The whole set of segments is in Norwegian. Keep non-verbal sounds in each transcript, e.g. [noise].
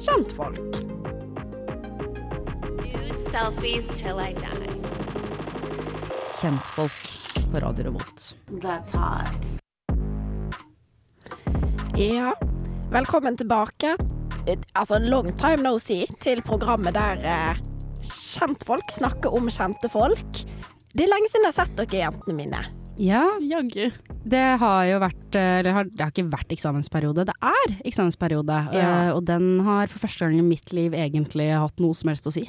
kjentfolk. Nude selfies till Kjentfolk på Radio Revolt. That's hot. Ja, velkommen tilbake. Altså, long time no see til programmet der eh, kjentfolk snakker om kjente folk. Det er lenge siden jeg har sett dere, jentene mine. Ja, Jaggu. det har jo vært eh, Eller har- det har ikke vært eksamensperiode, det er eksamensperiode. Ja. eh, Og den har for første gang i mitt liv egentlig hatt noe som helst å si.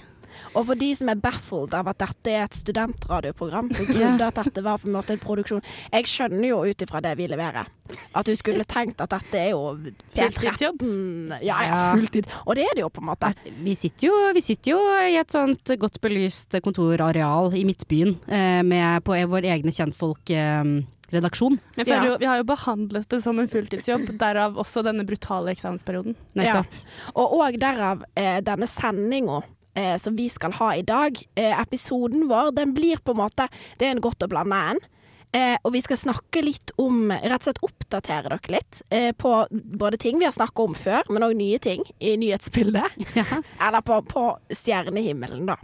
Og for de som er baffled av at dette er et studentradioprogram, som trodde at dette var på en måte en produksjon Jeg skjønner jo ut ifra det vi leverer, at du skulle tenkt at dette er jo Fulltidsjobb. P13 Ja, ja, Ja. fulltid. Og det er det jo, på en måte. Vi sitter jo, vi sitter jo i et sånt godt belyst kontorareal i Midtbyen eh, med på vår egne kjentfolk-redaksjon. Jeg føler Ja. jo, vi har jo behandlet det som en fulltidsjobb, derav også denne brutale eksamensperioden. Nettopp. Og òg derav eh, denne sendinga. Eh, som vi skal ha i dag. Eh, episoden vår den blir på en måte Det er en godt å blande en. Eh, og vi skal snakke litt om Rett og slett oppdatere dere litt eh, på både ting vi har snakka om før, men òg nye ting i nyhetsbildet. [laughs] Ja. Eller på, på stjernehimmelen, da.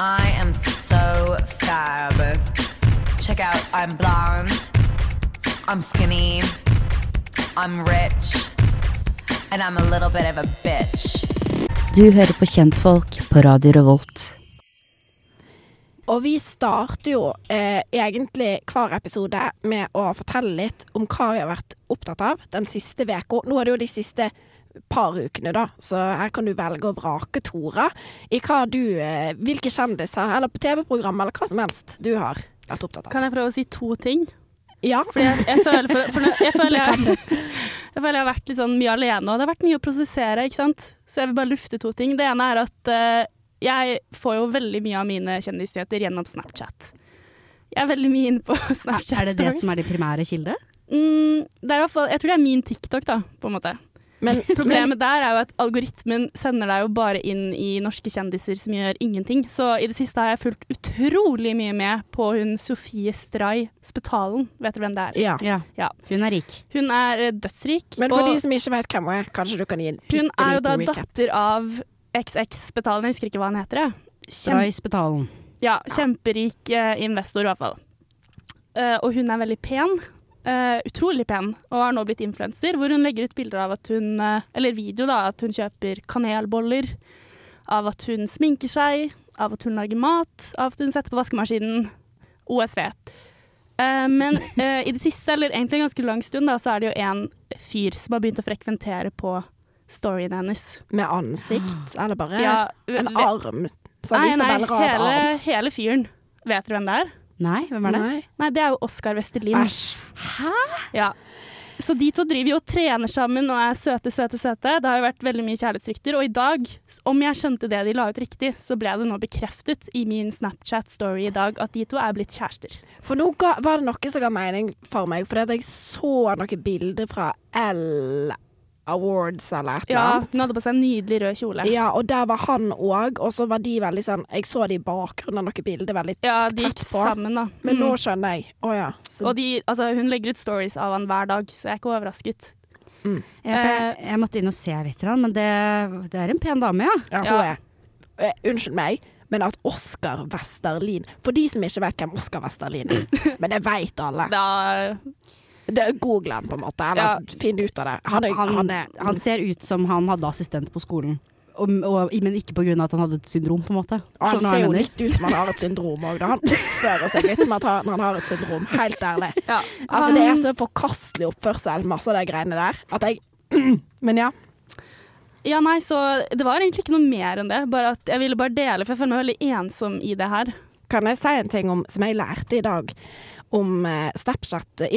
I am so fab. Check out, I'm blonde, I'm skinny, I'm rich, and I'm a little bit of a bitch. Du hører på Kjentfolk på Radio Revolt. Og vi starter jo eh, egentlig hver episode med å fortelle litt om hva vi har vært opptatt av den siste uka. Nå er det jo de siste par ukene, da, så her kan du velge å vrake, Tora, i hva du eh, Hvilke kjendiser, eller på TV-program, eller hva som helst du har vært opptatt av. Kan jeg prøve å si to ting? Ja, Fordi jeg, jeg, føler, for, for, jeg, [laughs] føler jeg, jeg føler jeg har vært litt sånn mye alene, og det har vært mye å prosessere, ikke sant. Så jeg vil bare lufte to ting. Det ene er at uh, jeg får jo veldig mye av mine kjendisnyheter gjennom Snapchat. Jeg er veldig mye inne på [laughs] Snapchat Er det det som er din primære kilde? Mm, det er i hvert fall, jeg tror det er min TikTok, da, på en måte. Men [laughs] Problemet der er jo at algoritmen sender deg jo bare inn i norske kjendiser som gjør ingenting. Så i det siste har jeg fulgt utrolig mye med på hun Sofie Stray Spetalen. Vet du hvem det er? Ja. Ja. Ja. Hun er rik. Hun er eh, dødsrik. Men for og de som ikke vet hvem hun er, kanskje du kan gi en hun bitte er jo da recap. datter av XX Spetalen, jeg husker ikke hva han heter. Kjem, Stray Spetalen. ja, kjemperik eh, investor, i hvert fall. Uh, og hun er veldig pen. Eh, utrolig pen, og har nå blitt influenser, hvor hun legger ut bilder av at hun uh, Eller video, da, at hun kjøper kanelboller. Av at hun sminker seg, av at hun lager mat, av at hun setter på vaskemaskinen. OSV. Uh, men eh, i det siste, eller egentlig en ganske lang stund, da, så er det jo en fyr som har begynt å frekventere på storyen hennes. Med ansikt, [gasps] eller bare Ja, en arm. Så Nei, nei, hele, arm. hele fyren. Vet dere hvem det er? Nei, hvem er det? Nei. Nei, det er jo Oskar Westerlin. Æsj. Ja. Så de to driver jo og trener sammen og er søte, søte, søte. Det har jo vært veldig mye kjærlighetsrykter. Og i dag, om jeg skjønte det de la ut riktig, så ble det nå bekreftet i min Snapchat-story i dag at de to er blitt kjærester. For nå ga, var det noe som ga mening for meg, fordi at jeg så noen bilder fra L Awards eller et eller Ja, annet. hun hadde på seg en nydelig rød kjole. Ja, og der var han òg, og så var de veldig sånn Jeg så de i bakgrunnen av noen bilder veldig Ja, de tett gikk på. sammen, da. Men nå Mm. skjønner jeg. Å ja. Så, Og de, altså, hun legger ut stories av han hver dag, så jeg er ikke overrasket. Ja, for jeg, jeg måtte inn og se litt, men det, det er en pen dame, ja. ja, hun ja. er eh, Unnskyld meg, men at Oskar Westerlin For de som ikke vet hvem Oskar Westerlin er, [laughs] men det veit alle. Da, Google han, på en måte. Eller Ja. finn ut av det. Han er, Han, han er han ser ut som han hadde assistent på skolen. Og, og, men ikke pga. at han hadde et syndrom, på en måte. Og han ser jo mener? litt ut som han har et syndrom òg. Han oppfører seg litt som at han har et syndrom. Helt ærlig. [laughs] ja. Altså, det er så forkastelig oppførsel, masse av de greiene der, at jeg [clears throat] Men ja. Ja, nei, så det var egentlig ikke noe mer enn det. Bare at jeg ville bare dele, for jeg føler meg veldig ensom i det her. Kan jeg si en ting om, som jeg lærte i dag? Om eh, Snapchat, eh,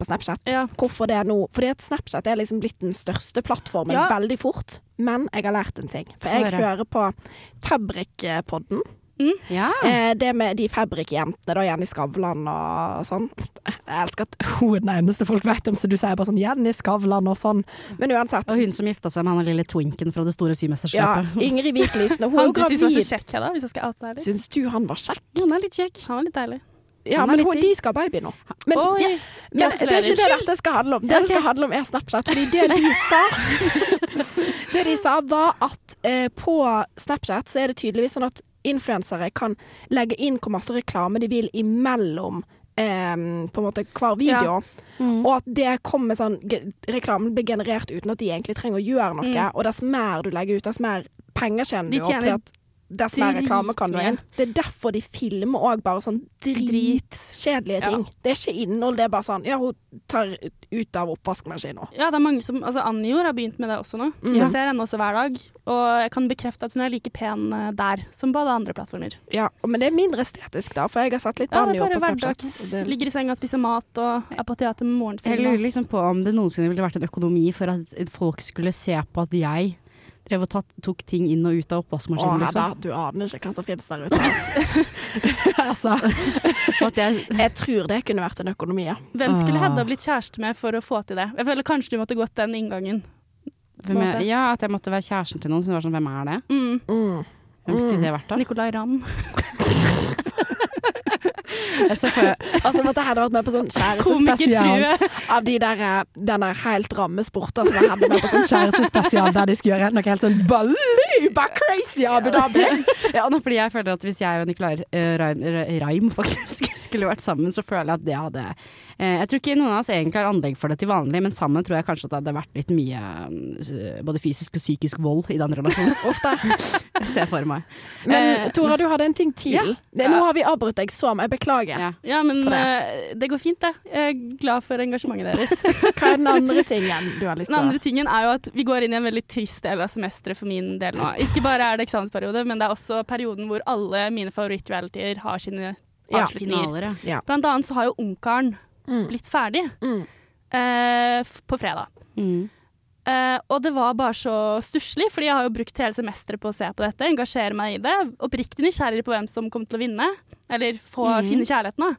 på Snapchat. Ja. Hvorfor det er nå Fordi at Snapchat er liksom blitt den største plattformen Ja. veldig fort. Men jeg har lært en ting. For jeg høre. hører på Fabrik-podden. Ja. Eh, det med de Fabrik-jentene, da, Jenny Skavlan og sånn. Jeg elsker at hun er den eneste folk vet om, så du sier bare sånn Jenny Skavlan og sånn. Men uansett. Og hun som gifta seg med han lille twinken fra det store Ja. Ingrid Vik Hun er Han jo du synes var så gravid. kjekk, da, hvis jeg skal oute deg litt. Syns du han var kjekk? Han er litt kjekk. Han var litt deilig. Ja, men hun, de skal ha baby nå. Men, Oi, ja, men det er ikke det dette skal handle om. Det Ja, det skal handle om, er Snapchat. Fordi det de [laughs] sa [laughs] Det de sa, var at eh, på Snapchat så er det tydeligvis sånn at influensere kan legge inn hvor masse reklame de vil imellom eh, på en måte hver video. Og at det kommer sånn Reklamen blir generert uten at de egentlig trenger å gjøre noe. Og dess mer du legger ut, dess mer penger tjener du. De tjener Dess mer reklame kan du inn. Det er derfor de filmer òg bare sånn dritkjedelige ting. Det er ikke innhold, det er bare sånn Ja, hun tar ut av oppvaskmaskinen. Ja, det er mange som Altså, Anjor har begynt med det også nå. Mm. Jeg ser henne også hver dag. Og jeg kan bekrefte at hun er like pen eh, der som på alle andre plattformer. Ja, men det er mindre estetisk, da, for jeg har sett litt Ja, på det er på bare Snapchat. hverdags. det- Ligger i senga, spiser mat og er på teater med moren sin. Jeg lurer liksom på om det noensinne ville vært en økonomi for at folk skulle se på at jeg drev og tatt, tok ting inn og ut av oppvaskmaskinen, Å, liksom. du aner ikke hva som finnes der ute. [laughs] altså, [laughs] at jeg, jeg tror det kunne vært en økonomi, ja. Hvem skulle. Hedda blitt kjæreste med for å få til det? Jeg føler kanskje du måtte gått den inngangen. hvem måte. ja, at jeg måtte være kjæresten til noen som var sånn, hvem er det? Mm. Mm. Hvem skulle ikke det vært da? Nicolay Ramm. [laughs] Ser for [laughs] Altså, jeg hadde vært med på sånn kjærestespesial av de der, eh, den der helt ramme sporter som jeg hadde med på sånn kjærestespesial der de skulle gjøre noe helt sånn baluba crazy Abu Dhabi. [laughs] Ja, nå, fordi jeg føler at hvis jeg og Nicolai uh, Raim, Raim faktisk [laughs] skulle vært sammen, så føler jeg at det hadde eh, Jeg tror ikke noen av oss egentlig har anlegg for det til vanlig, men sammen tror jeg kanskje at det hadde vært litt mye eh, både fysisk og psykisk vold i den relasjonen. [laughs] Ofte. [laughs] Jeg ser for meg. Men Eh, Tora, du hadde en ting til. ja. Det, nå har vi avbrutt deg så mye. Jeg beklager. Ja. Ja, men det. eh, det går fint, det. Jeg er glad for engasjementet deres. [laughs] Hva er den andre tingen du har lyst til å andre tingen er jo at vi går inn i en veldig trist del av semesteret for min del nå. Ikke bare er det eksamensperiode, men det er også perioden hvor alle mine favorittrealityer har sine Ja, avslutninger. Finaler, ja. Blant annet så har jo Ungkaren Mm. blitt ferdig Mm. eh, på fredag. Mm. Eh, og det var bare så stusslig, fordi jeg har jo brukt hele semesteret på å se på dette, engasjere meg i det. Oppriktig nysgjerrig på hvem som kommer til å vinne, eller få Mhm. finne kjærligheten. da.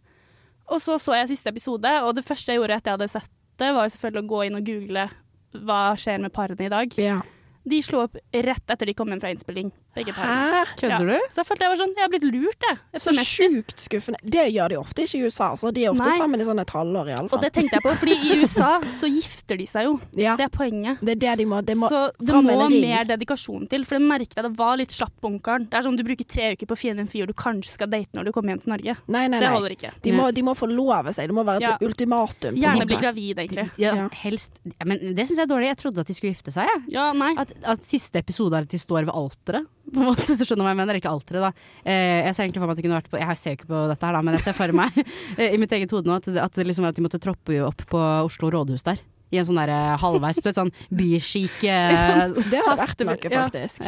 Og så så jeg siste episode, og det første jeg gjorde etter jeg hadde sett det, var jo selvfølgelig å gå inn og google hva skjer med parene i dag. Ja. De slo opp rett etter de kom hjem fra innspilling, begge Hæ? Kødder ja. du? Så jeg følte jeg var sånn, jeg har blitt lurt, jeg. Så sjukt skuffende. Det gjør de ofte ikke i USA, så de er ofte Nei. sammen i sånne halvår i alle Og det tenkte jeg på, fordi i USA så gifter de seg jo. [laughs] Ja, Det er poenget. det er det de må, de må så det må mer dedikasjon til, for det merket jeg det var litt slapp på onkelen. Det er sånn du bruker tre uker på å finne en fyr du kanskje skal date når du kommer hjem til Norge. Nei, nei, Det holder ikke. De må, de må forlove seg. Det må være et Ja. ultimatum. Gjerne bli gravid, egentlig. Ja, Ja. helst ja, Men det syns jeg er dårlig. Jeg trodde at de skulle gifte seg, jeg. Ja, nei. At, at siste episode er at de står ved alteret. På en måte, [laughs] så skjønner du hva jeg mener. Ikke alteret, da. Eh, jeg ser egentlig for meg at det kunne vært på Jeg ser jo ikke på dette her, da, men jeg ser for meg [laughs] i mitt eget hode nå at, det, at, det liksom, at de måtte troppe opp på Oslo rådhus der. I en sånn der eh, halvveis, du vet sånn byskic eh, [laughs] Det har vært Haste- faktisk. ja. faktisk.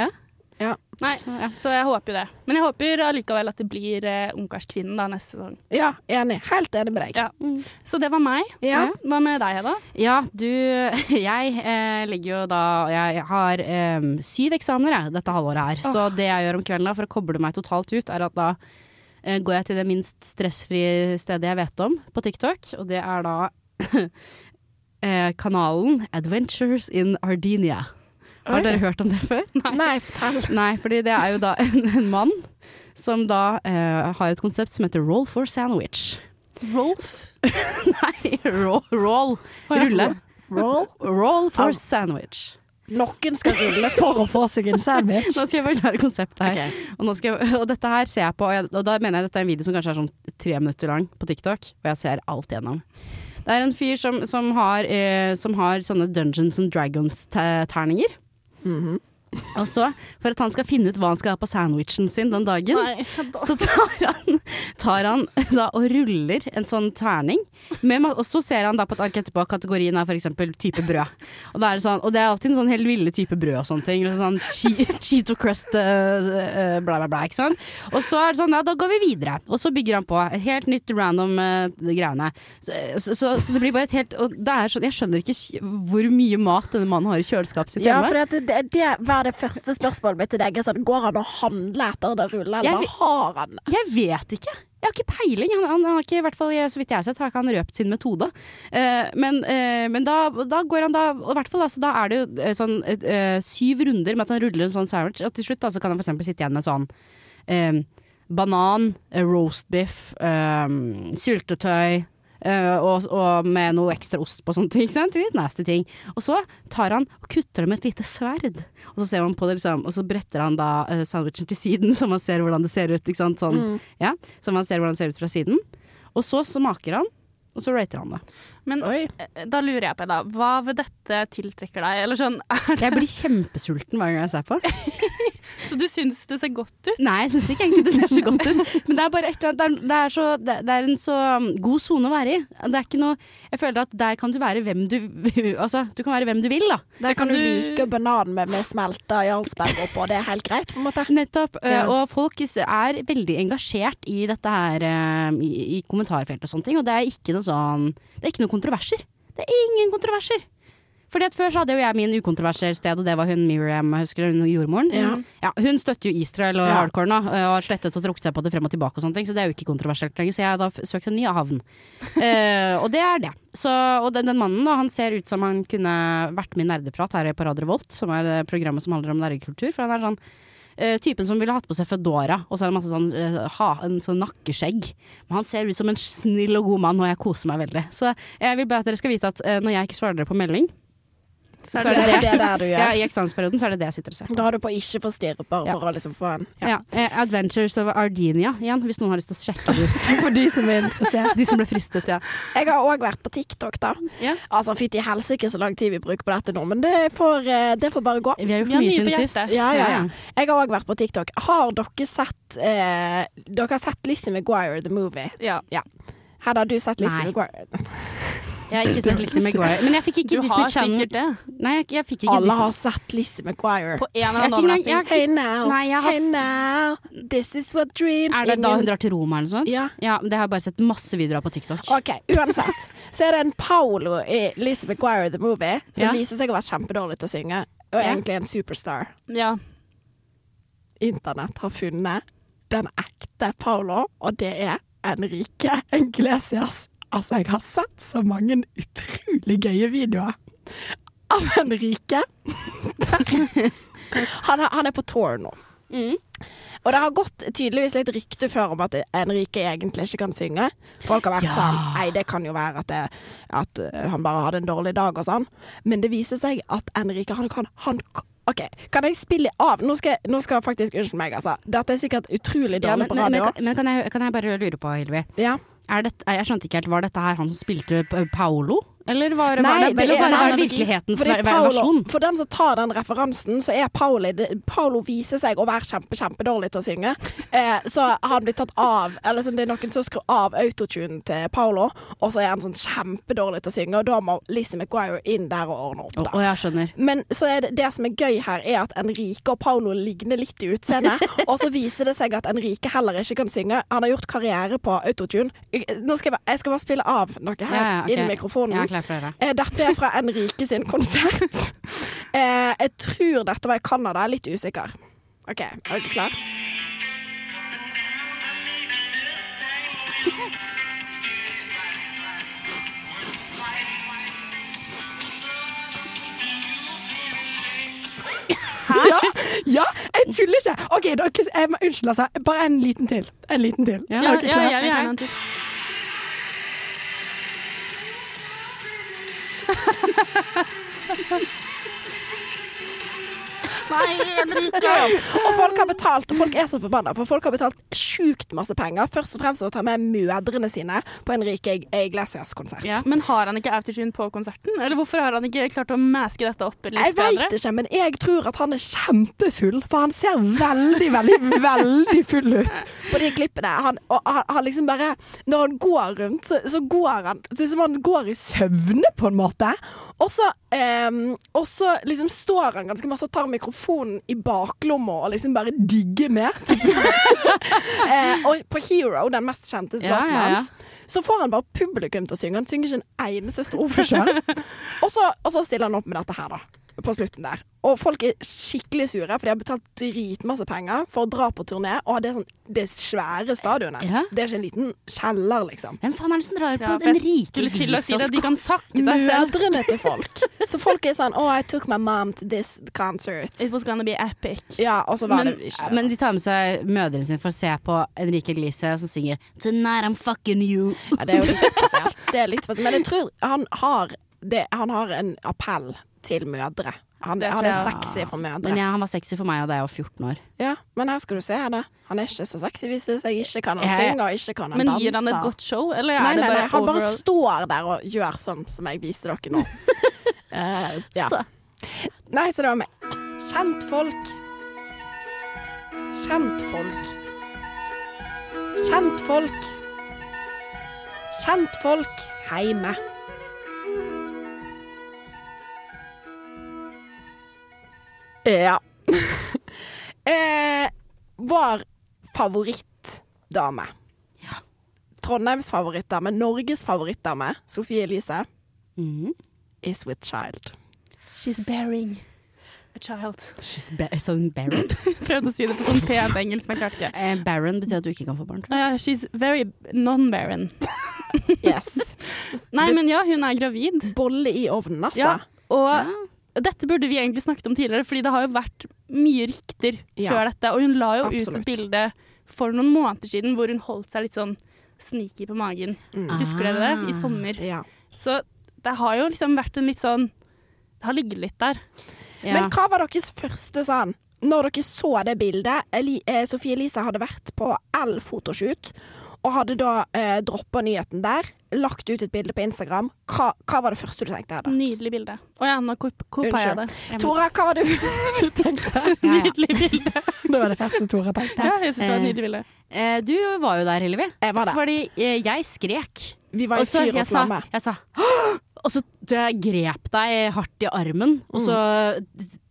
Ja. nei. så, ja. Så jeg håper jo det. Men jeg håper allikevel at det blir uh, Ungkarskvinnen da neste sesong. Ja, enig. Helt enig med deg. Ja. Så det var meg. Ja. Hva med deg, Hedda? Ja, du [laughs] Jeg eh, ligger jo da Jeg har eh, syv eksamener jeg, dette halvåret her. Så det jeg gjør om kvelden da for å koble meg totalt ut, er at da eh, går jeg til det minst stressfrie stedet jeg vet om på TikTok, og det er da [laughs] eh, kanalen Adventures in Ardinia. Har dere hørt om det før? [laughs] Nei, fortell. Nei, fordi det er jo da en, en mann som da uh, har et konsept som heter Roll for sandwich. Rolf? [laughs] Nei, roll, roll rulle. Roll. Roll for Au. sandwich. Noen skal rulle for å få seg en sandwich. [laughs] Nå skal jeg forklare konseptet her. Okay. Og, nå skal jeg, og dette her ser jeg på, og, jeg, og da mener jeg dette er en video som kanskje er sånn tre minutter lang på TikTok, og jeg ser alt igjennom. Det er en fyr som, som, har, eh, som har sånne Dungeons and Dragons-terninger. Mm-hmm. Og så, for at han skal finne ut hva han skal ha på sandwichen sin den dagen, Nei, så tar han, tar han da og ruller en sånn terning. Med, og så ser han da på et ark etterpå kategorien er f.eks. type brød. Og, da er det sånn, og det er alltid en sånn helt ville type brød og sånne ting. Sånn che Cheeto crust, eh, bla, bla, bla. Ikke sant? Og så er det sånn, ja, da går vi videre. Og så bygger han på et helt nytt random uh, greiene. Så, så, så, så det blir bare et helt Og det er sånn, jeg skjønner ikke hvor mye mat denne mannen har i kjøleskapet sitt Ja, hjemme. for det, det, det det første spørsmålet mitt til deg. Sånn, går han og handler etter det rullet, eller Jeg har han det? Jeg vet ikke. Jeg har ikke peiling. Han, han har ikke, i hvert fall så vidt jeg har sett, har ikke han røpt sin metode. Uh, men uh, men da, da går han da Og i hvert fall da, så da er det jo eh, sånn uh, syv runder med at han ruller en sånn sandwich, og til slutt da, så kan han eksempel sitte igjen med sånn banan, roast beef, syltetøy, eh, og, og med noe ekstra ost på sånne ting. ikke Sant? Litt nasty ting. Og så tar han og kutter det med et lite sverd. Og så ser man på det liksom, og så bretter han da uh, sandwichen til siden, [laughs] så man ser hvordan det ser ut. Ikke sant? Sånn, ja, så man ser hvordan det ser ut fra siden. Og så smaker han, og så rater han det. Men Oi. eh, da lurer jeg på, da. Hva ved dette tiltrekker deg? Eller sånn, er det Jeg blir kjempesulten hver gang jeg ser på. [laughs] Så du syns det ser godt ut? Nei, jeg syns ikke egentlig det ser så godt ut. Men det er bare et eller annet Det er, det er, så, det, det er en så um, god sone å være i. Det er ikke noe Jeg føler at der kan du være hvem du [laughs] Altså, du kan være hvem du vil, da. Der kan du du- like banan med, med smelta Jarlsberg oppå, det er helt greit, på en måte. Nettopp. Ja. Og folk er veldig engasjert i dette her eh, i, i kommentarfeltet og sånne ting, og det er ikke noe sånn Det er ikke noen kontroverser. Det er ingen kontroverser. Fordi at Før så hadde jo jeg min ukontroversielle sted, og det var hun Miriam, husker du, hun jordmoren? Ja. hun støtter jo Israel og Ja. hardcore nå, og har slettet og trukket seg på det frem og tilbake og sånne ting, så det er jo ikke kontroversielt lenger. Så jeg har da søkt en ny havn. uh, [laughs] og det er det. Så, og den, den mannen da, han ser ut som han kunne vært med i Nerdeprat her på Radio Volt, som er eh, programmet som handler om nerdekultur. For han er sånn Uh, typen som ville hatt på seg Fedora, og så er det masse sånn, uh, ha, en sånn nakkeskjegg. Men han ser ut som en snill og god mann, og jeg koser meg veldig. Så jeg vil bare at dere skal vite at uh, når jeg ikke svarer dere på melding, Så det er det der du ja, i eksamensperioden, så er det det jeg sitter og ser. Da har du på ikke forstyrre, bare Ja. for å liksom få en Ja. ja. Adventures of Ardinia igjen, hvis noen har lyst til å sjekke det ut. [laughs] For de som er interessert. De som ble fristet, ja. Jeg har òg vært på TikTok, da. Ja. Altså, fytti helsike så lang tid vi bruker på dette nå, men det får, eh, det får bare gå. Vi har gjort mye siden sist. Ja, ja, ja. Jeg har òg vært på TikTok. Har dere sett eh, Dere har sett Lizzie McGuire, the movie? Ja. Her har du sett Lizzie. McGuire. [laughs] Jeg har ikke sett Lizzie McGuire. Men jeg fikk ikke Du Disney har sikkert det. Nei, jeg, jeg fikk ikke Alle Disney. har sett Lizzie McGuire. På en eller annen overnatting. Hey now, Nei, har- hey now, this is what dreams Er det da hun drar til Roma eller noe sånt? Ja. Det har jeg bare sett masse videoer av på TikTok. OK, uansett. Så er det en Paolo i Lizzie McGuire the Movie som Ja. viser seg å være kjempedårlig til å synge, og Ja. egentlig en superstar. Ja. Internett har funnet den ekte Paolo, og det er Enrique Iglesias. Altså, jeg har sett så mange utrolig gøye videoer av Enrique. [laughs] han, er, han er på tour nå. Mm. Og det har gått tydeligvis litt rykte før om at Enrique egentlig ikke kan synge. Folk har vært Ja. sånn Nei, det kan jo være at, det, at uh, han bare hadde en dårlig dag og sånn. Men det viser seg at Enrique han kan han, OK, kan jeg spille av? Nå skal, nå skal faktisk Unnskyld meg, altså. Dette er sikkert utrolig Ja, dårlig men, på men, men, radio. kan- men kan, jeg, kan jeg bare lure på, Hilvi? Ja. Dette, jeg skjønte ikke helt, Var dette her han som spilte Paolo? Eller var, Nei, var det, det eller er- var det her fordi- virkelighetens versjon? for den som tar den referansen, så er Paolo det- Paolo viser seg å være kjempe, kjempedårlig til å synge. [laughs] Eh, så har han blitt tatt av Eller sånn, det er noen som skrur av autotunen til Paolo, og så er han sånn kjempedårlig til å synge, og da må Lizzie McGuire inn der og ordne opp. Da. å, jeg skjønner. Men så er det, det som er gøy her, er at Enrique og Paolo ligner litt i utseendet. [laughs] og så viser det seg at Enrique heller ikke kan synge. Han har gjort karriere på autotune. Nå skal jeg, jeg skal bare spille av noe her Ja, ja, okay. inn i mikrofonen. Jeg er klar for det. Eh, Dette er fra Enrique sin konsert. [laughs] Eh, jeg tror dette var i Canada, litt usikker. OK, er dere klar? Ja, ja, jeg tuller ikke. OK, dere, jeg unnskyld, altså. Bare en liten til. En liten til. Ja, Er Ja, ja, ja, Ha ha ha ha! Jeg en! Og folk har betalt, og folk er så forbanna, for folk har betalt sjukt masse penger. Først og fremst å ta med mødrene sine på Enrique Iglesias-konsert. Ja. Men har han ikke autotune på konserten? Eller hvorfor har han ikke klart å maske dette opp litt Jeg bedre? veit ikke, men jeg tror at han er kjempefull. For han ser veldig, veldig, veldig full ut på de klippene. Han, og han, han liksom bare Når han går rundt, så, så går han Det er som han går i søvne, på en måte. Og så, eh, og så liksom står han ganske masse og tar mikrofonen i baklomma og liksom bare digger med. [laughs] eh, og på Hero, den mest kjente låten ja, hans, så får han bare publikum til å synge. Han synger ikke en eneste strofe sjøl. [laughs] og så stiller han opp med dette her, da. På slutten der. Og folk er skikkelig sure, for de har betalt dritmasse penger for å dra på turné. Og det er sånn det svære stadionet. Ja. Det er ikke en liten kjeller, liksom. Hvem faen er det som drar på Ja, den rike skulle si De kan sakke seg selv. Mødrene til folk. [laughs] Så folk er sånn Oh, I took my mom to this concert. It was gonna be epic. Ja, og så var Men- det ikke Men de tar med seg mødrene sine for å se på Enrique Iglesias som synger 'Tonight I'm fucking you'. Ja, det er jo litt spesielt. Det er litt spesielt. Men jeg tror han har, det, han har en appell til mødre. Han, Det han er jeg. sexy for mødre. Men ja, han var sexy for meg, da jeg var 14 år. Ja, men her skal du se det. Han er ikke så sexy hvis det seg ikke kan han Jeg- synge, og ikke kan han Men danse. gir han et godt show, eller er Nei, det bare nei, han bare står der og gjør sånn som jeg viste dere nå. uh, [laughs] ja. Så. Nei, så det var meg. Kjentfolk. Kjentfolk. Kjentfolk. Kjentfolk heime. Ja. [laughs] eh, vår favorittdame. Trondheims favorittdame, Norges favorittdame, Sofie Elise, mm. is with child. She's bearing a child. She's ba so barren. [laughs] Prøvde å si det på sånn pent engelsk, men klarte ikke. Eh, barren betyr at du ikke kan få barn, Uh, she's very non-barren. Yes. [laughs] Nei, men ja, hun er gravid. Bolle i ovnen, altså. Ja, og Ja. Dette burde vi egentlig snakket om tidligere, fordi det har jo vært mye rykter Ja. før dette. Og hun la jo ut et bilde for noen måneder siden hvor hun holdt seg litt sånn sneaky på magen. Mm. Husker dere det? I Ah. sommer. Ja. Så det har jo liksom vært en litt sånn Det har ligget litt der. Ja. Men hva var deres første sånn Når dere så det bildet Eli eh, Sofie Elise hadde vært på L-fotoshoot og hadde da eh, droppa nyheten der, lagt ut et bilde på Instagram. Hva, hva var det første du tenkte? da? Nydelig bilde. Å ja, nå kop- koppa jeg det. Tora, hva var det [laughs] du tenkte? Ja, ja. Nydelig bilde. [laughs] Det var det første Tora tenkte. Ja, jeg synes det var et Eh, nydelig bilde. Eh, du var jo der, Hillevi. Jeg var der. Fordi eh, jeg skrek. Vi var i fyr og jeg sa, jeg sa Og så jeg grep deg hardt i armen, og så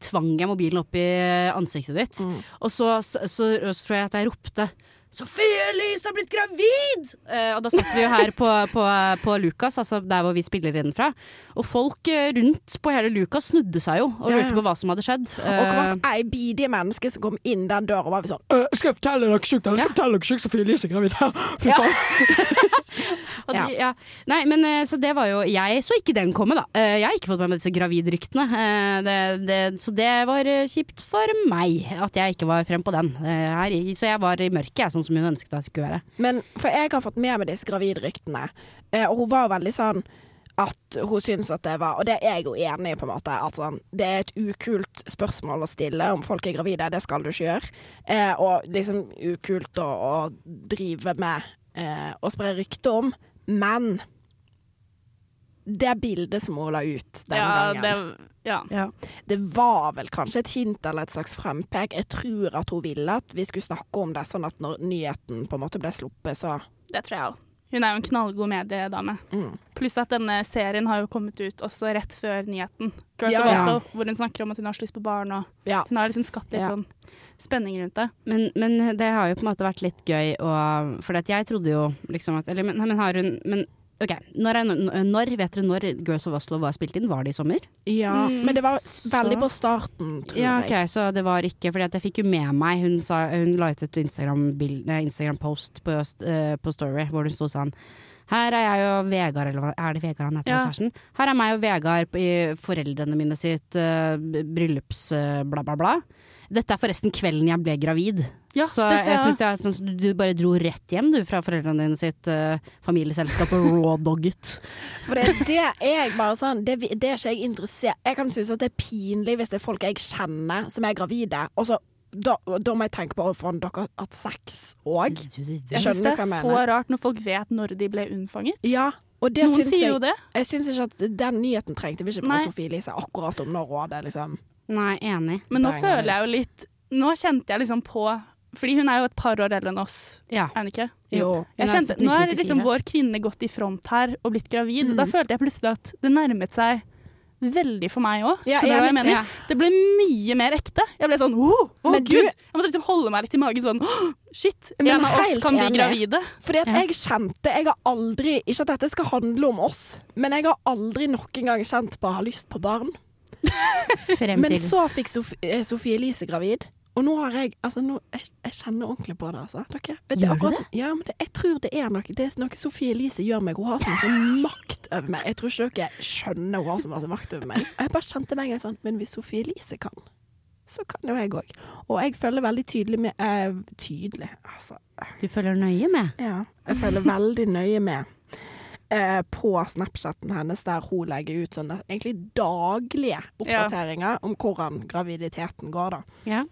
tvang jeg mobilen opp i ansiktet ditt. Mm. Og så, så, så, så tror jeg at jeg ropte Sofie Elise har blitt gravid! Eh, og da satt vi jo her på, på, på Lukas, altså der hvor vi spiller inn fra. Og folk eh, rundt på hele Lukas snudde seg jo og lurte ja. på hva som hadde skjedd. Og Eh, hvert ei bidige menneske som kom inn den døra, var sånn «Øh, Skal jeg fortelle dere sjukt, eller skal jeg fortelle dere sjukt Sofie Elise er gravid? Fy Ja. faen. [laughs] Og de, ja. Nei, men eh, så det var jo Jeg så ikke den komme, da. Eh, Jeg har ikke fått med meg disse gravidryktene. Eh, Det, det, så det var kjipt for meg at jeg ikke var frem på den. Her, så jeg var i mørket, jeg, sånn som hun ønsket jeg skulle være. Men for jeg har fått med meg disse gravidryktene, og hun var veldig sånn at hun syns at det var Og det er jeg jo enig i, på en måte. At sånn, det er et ukult spørsmål å stille om folk er gravide. Det skal du ikke gjøre. Eh, og liksom ukult å, å drive med eh, å spre rykte om. Men det bildet som hun la ut den Ja, gangen det, ja. det var vel kanskje et hint eller et slags frempek. Jeg tror at hun ville at vi skulle snakke om det, sånn at når nyheten på en måte ble sluppet, så Det tror jeg òg. Hun er jo en knallgod mediedame. mm. Pluss at denne serien har jo kommet ut også rett før nyheten. Girls Ja, of ja. Oslo, hvor hun snakker om at hun har så lyst på barn. Og Ja. hun har liksom skapt litt Ja. sånn spenning rundt det. Men, men det har jo på en måte vært litt gøy å For jeg trodde jo liksom at Eller men, men har hun Men OK, når, er, når vet dere når Girls of Oslo var spilt inn? Var det i sommer? Ja, Mm, men det var så- veldig på starten, tror Ja, jeg. ok, så det var ikke Fordi jeg fikk jo med meg Hun, sa, hun la ut et Instagram-post Instagram på, eh, på Story hvor hun sto sånn her er jeg og Vegard, eller hva er det Vegard han heter, Ja. kjæresten? Her er meg og Vegard i foreldrene mine sitt uh, bryllups uh, bla, bla, bla. Dette er forresten kvelden jeg ble gravid. Ja, så jeg jeg. det er sånn du bare dro rett hjem du fra foreldrene dine sitt uh, familieselskap og rawdogget. For det, det er jeg bare sånn det, det er ikke jeg interessert Jeg kan synes at det er pinlig hvis det er folk jeg kjenner som er gravide, og så da, da må jeg tenke på hvorfor dere har hatt sex òg. Jeg syns det er så rart når folk vet når de ble unnfanget. Ja, og det Noen syns sier jeg jo det. Jeg syns ikke at den nyheten trengte vi ikke på Sofie Elise akkurat om når hun hadde liksom Nei, enig. Men nå føler jeg jo litt Nå kjente jeg liksom på Fordi hun er jo et par år eldre enn oss, Ja. er hun ikke? Jo. Jeg kjente, nå er liksom vår kvinne gått i front her og blitt gravid. Mm. Da følte jeg plutselig at det nærmet seg veldig for meg òg. Ja, Skjønner du hva jeg mener? Ja. Det ble mye mer ekte. Jeg ble sånn oh, oh, Gud! du- Jeg måtte liksom holde meg litt i magen sånn oh, Shit, en av oss kan bli gravide. Fordi at Ja. jeg kjente Jeg har aldri Ikke at dette skal handle om oss, men jeg har aldri noen gang kjent på å ha lyst på barn. Frem Men så fikk Sof eh, Sofie Elise gravid. Og nå har jeg Altså, nå, jeg, jeg kjenner ordentlig på det, altså. Dere, vet Gjør du det? som- Ja, men det, jeg tror det er noe Det er noe Sofie Elise gjør meg. Hun har sånn mye [laughs] makt over meg. Jeg tror ikke dere skjønner hun har så mye makt over meg. Jeg bare kjente meg en gang sånn Men hvis Sofie Elise kan, så kan jo jeg òg. Og jeg følger veldig tydelig med uh, Tydelig, altså. Du følger nøye med. Ja. Jeg følger [laughs] veldig nøye med. Eh, På Snapchaten hennes, der hun legger ut sånne egentlig daglige oppdateringer om hvordan graviditeten går, da. Ja.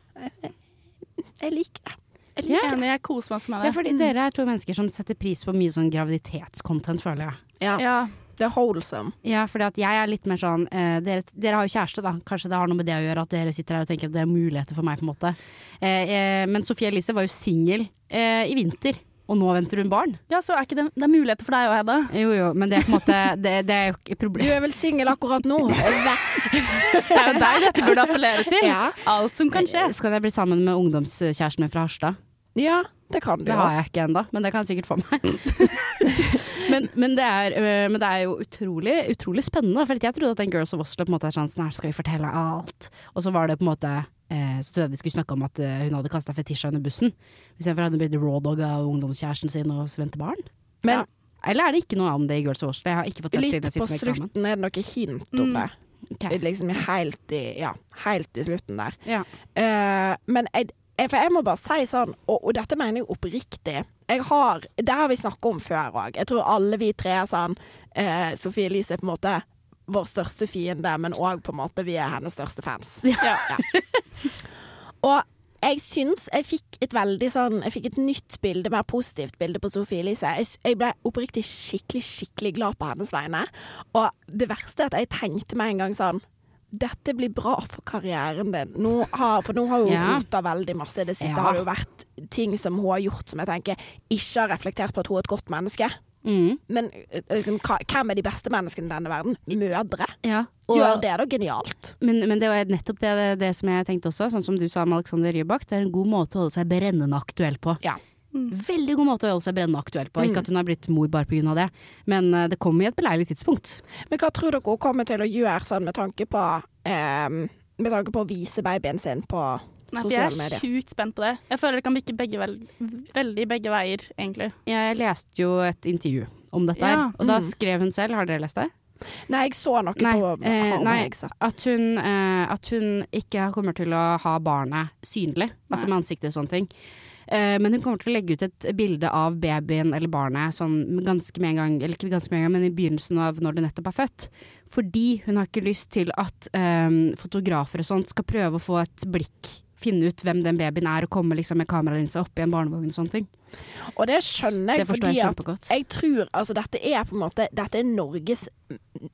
Jeg liker det. Jeg liker det. Jeg koser meg med Ja, det. mm. dere er to mennesker som setter pris på mye sånn graviditetscontent, føler jeg. Ja. Ja. Det er wholesome. Ja, fordi at jeg er litt mer sånn eh, dere, dere har jo kjæreste, da. Kanskje det har noe med det å gjøre at dere sitter her og tenker at det er muligheter for meg, på en måte. Eh, eh, men Sofie Elise var jo singel eh, i vinter, og nå venter hun barn. ja, så er ikke det, det er muligheter for deg òg, Hedda. Jo jo, men det er på en måte Det, det er jo ikke problem. Du er vel singel akkurat nå? [laughs] Det er jo deg dette burde appellere til. Ja. Alt som kan skje. Skal jeg bli sammen med ungdomskjæresten min fra Harstad? Ja, det kan du jo. Det har jeg ikke ennå, men det kan jeg sikkert få meg. [laughs] men, men, det er, men det er jo utrolig, utrolig spennende. For jeg trodde at den Girls of Oslo på en måte er sånn her skal vi fortelle alt. Og så var det på en måte Så trodde jeg de skulle snakke om at eh, hun hadde kasta fetisja under bussen. Istedenfor hadde hun blitt rawdog av ungdomskjæresten sin og svente barn. Men Eller er det ikke noe om det i Girls of Jeg har ikke fått sett litt på slutten er det noe hint om det. Okay. Liksom helt i, ja, helt i slutten der. Ja. Uh, men jeg, for jeg må bare si sånn, og, og dette mener jeg oppriktig jeg har, Det har vi snakket om før òg. Jeg tror alle vi tre er sånn eh, Sofie Elise er på en måte vår største fiende, men òg på en måte vi er hennes største fans. Ja. [laughs] Og jeg syns jeg fikk et veldig sånn Jeg fikk et nytt bilde, mer positivt bilde på Sofie Elise. Jeg, jeg ble oppriktig skikkelig, skikkelig glad på hennes vegne. Og det verste er at jeg tenkte meg en gang sånn dette blir bra for karrieren din. Nå har, for nå har hun Ja. rota veldig masse. I det siste Ja. har det jo vært ting som hun har gjort som jeg tenker ikke har reflektert på at hun er et godt menneske. Mm. Men eh, liksom, hvem er de beste menneskene i denne verden? Mødre. Ja. Og- Gjør det da genialt. Men, men det var nettopp det, det, det som jeg tenkte også, sånn som du sa med Alexander Rybak. Det er en god måte å holde seg brennende aktuell på. Ja. Veldig god måte å holde seg brennende aktuell på. Ikke at hun har blitt mor bare pga. det, men eh, det kommer i et beleilig tidspunkt. Men hva tror dere hun kommer til å gjøre sånn med tanke på eh, Med tanke på å vise babyen sin på Nei, for jeg er medier? sjukt spent på det. Jeg føler det kan bikke begge vel, veldig begge veier, egentlig. Jeg leste jo et intervju om dette her, Ja, og da mm. skrev hun selv, har dere lest det? Nei, jeg så noe Nei, på eh, nei. At hun, eh, at hun ikke kommer til å ha barnet synlig, altså med ansiktet og sånne ting. Eh, men hun kommer til å legge ut et bilde av babyen eller barnet sånn ganske med en gang, eller ikke ganske med en gang, men i begynnelsen av når det nettopp er født. Fordi hun har ikke lyst til at eh, fotografer og sånt skal prøve å få et blikk, finne ut hvem den babyen er, og komme liksom med kameralinse i en barnevogn og sånne ting. Og det skjønner jeg Det fordi jeg at jeg tror altså dette er på en måte Dette er Norges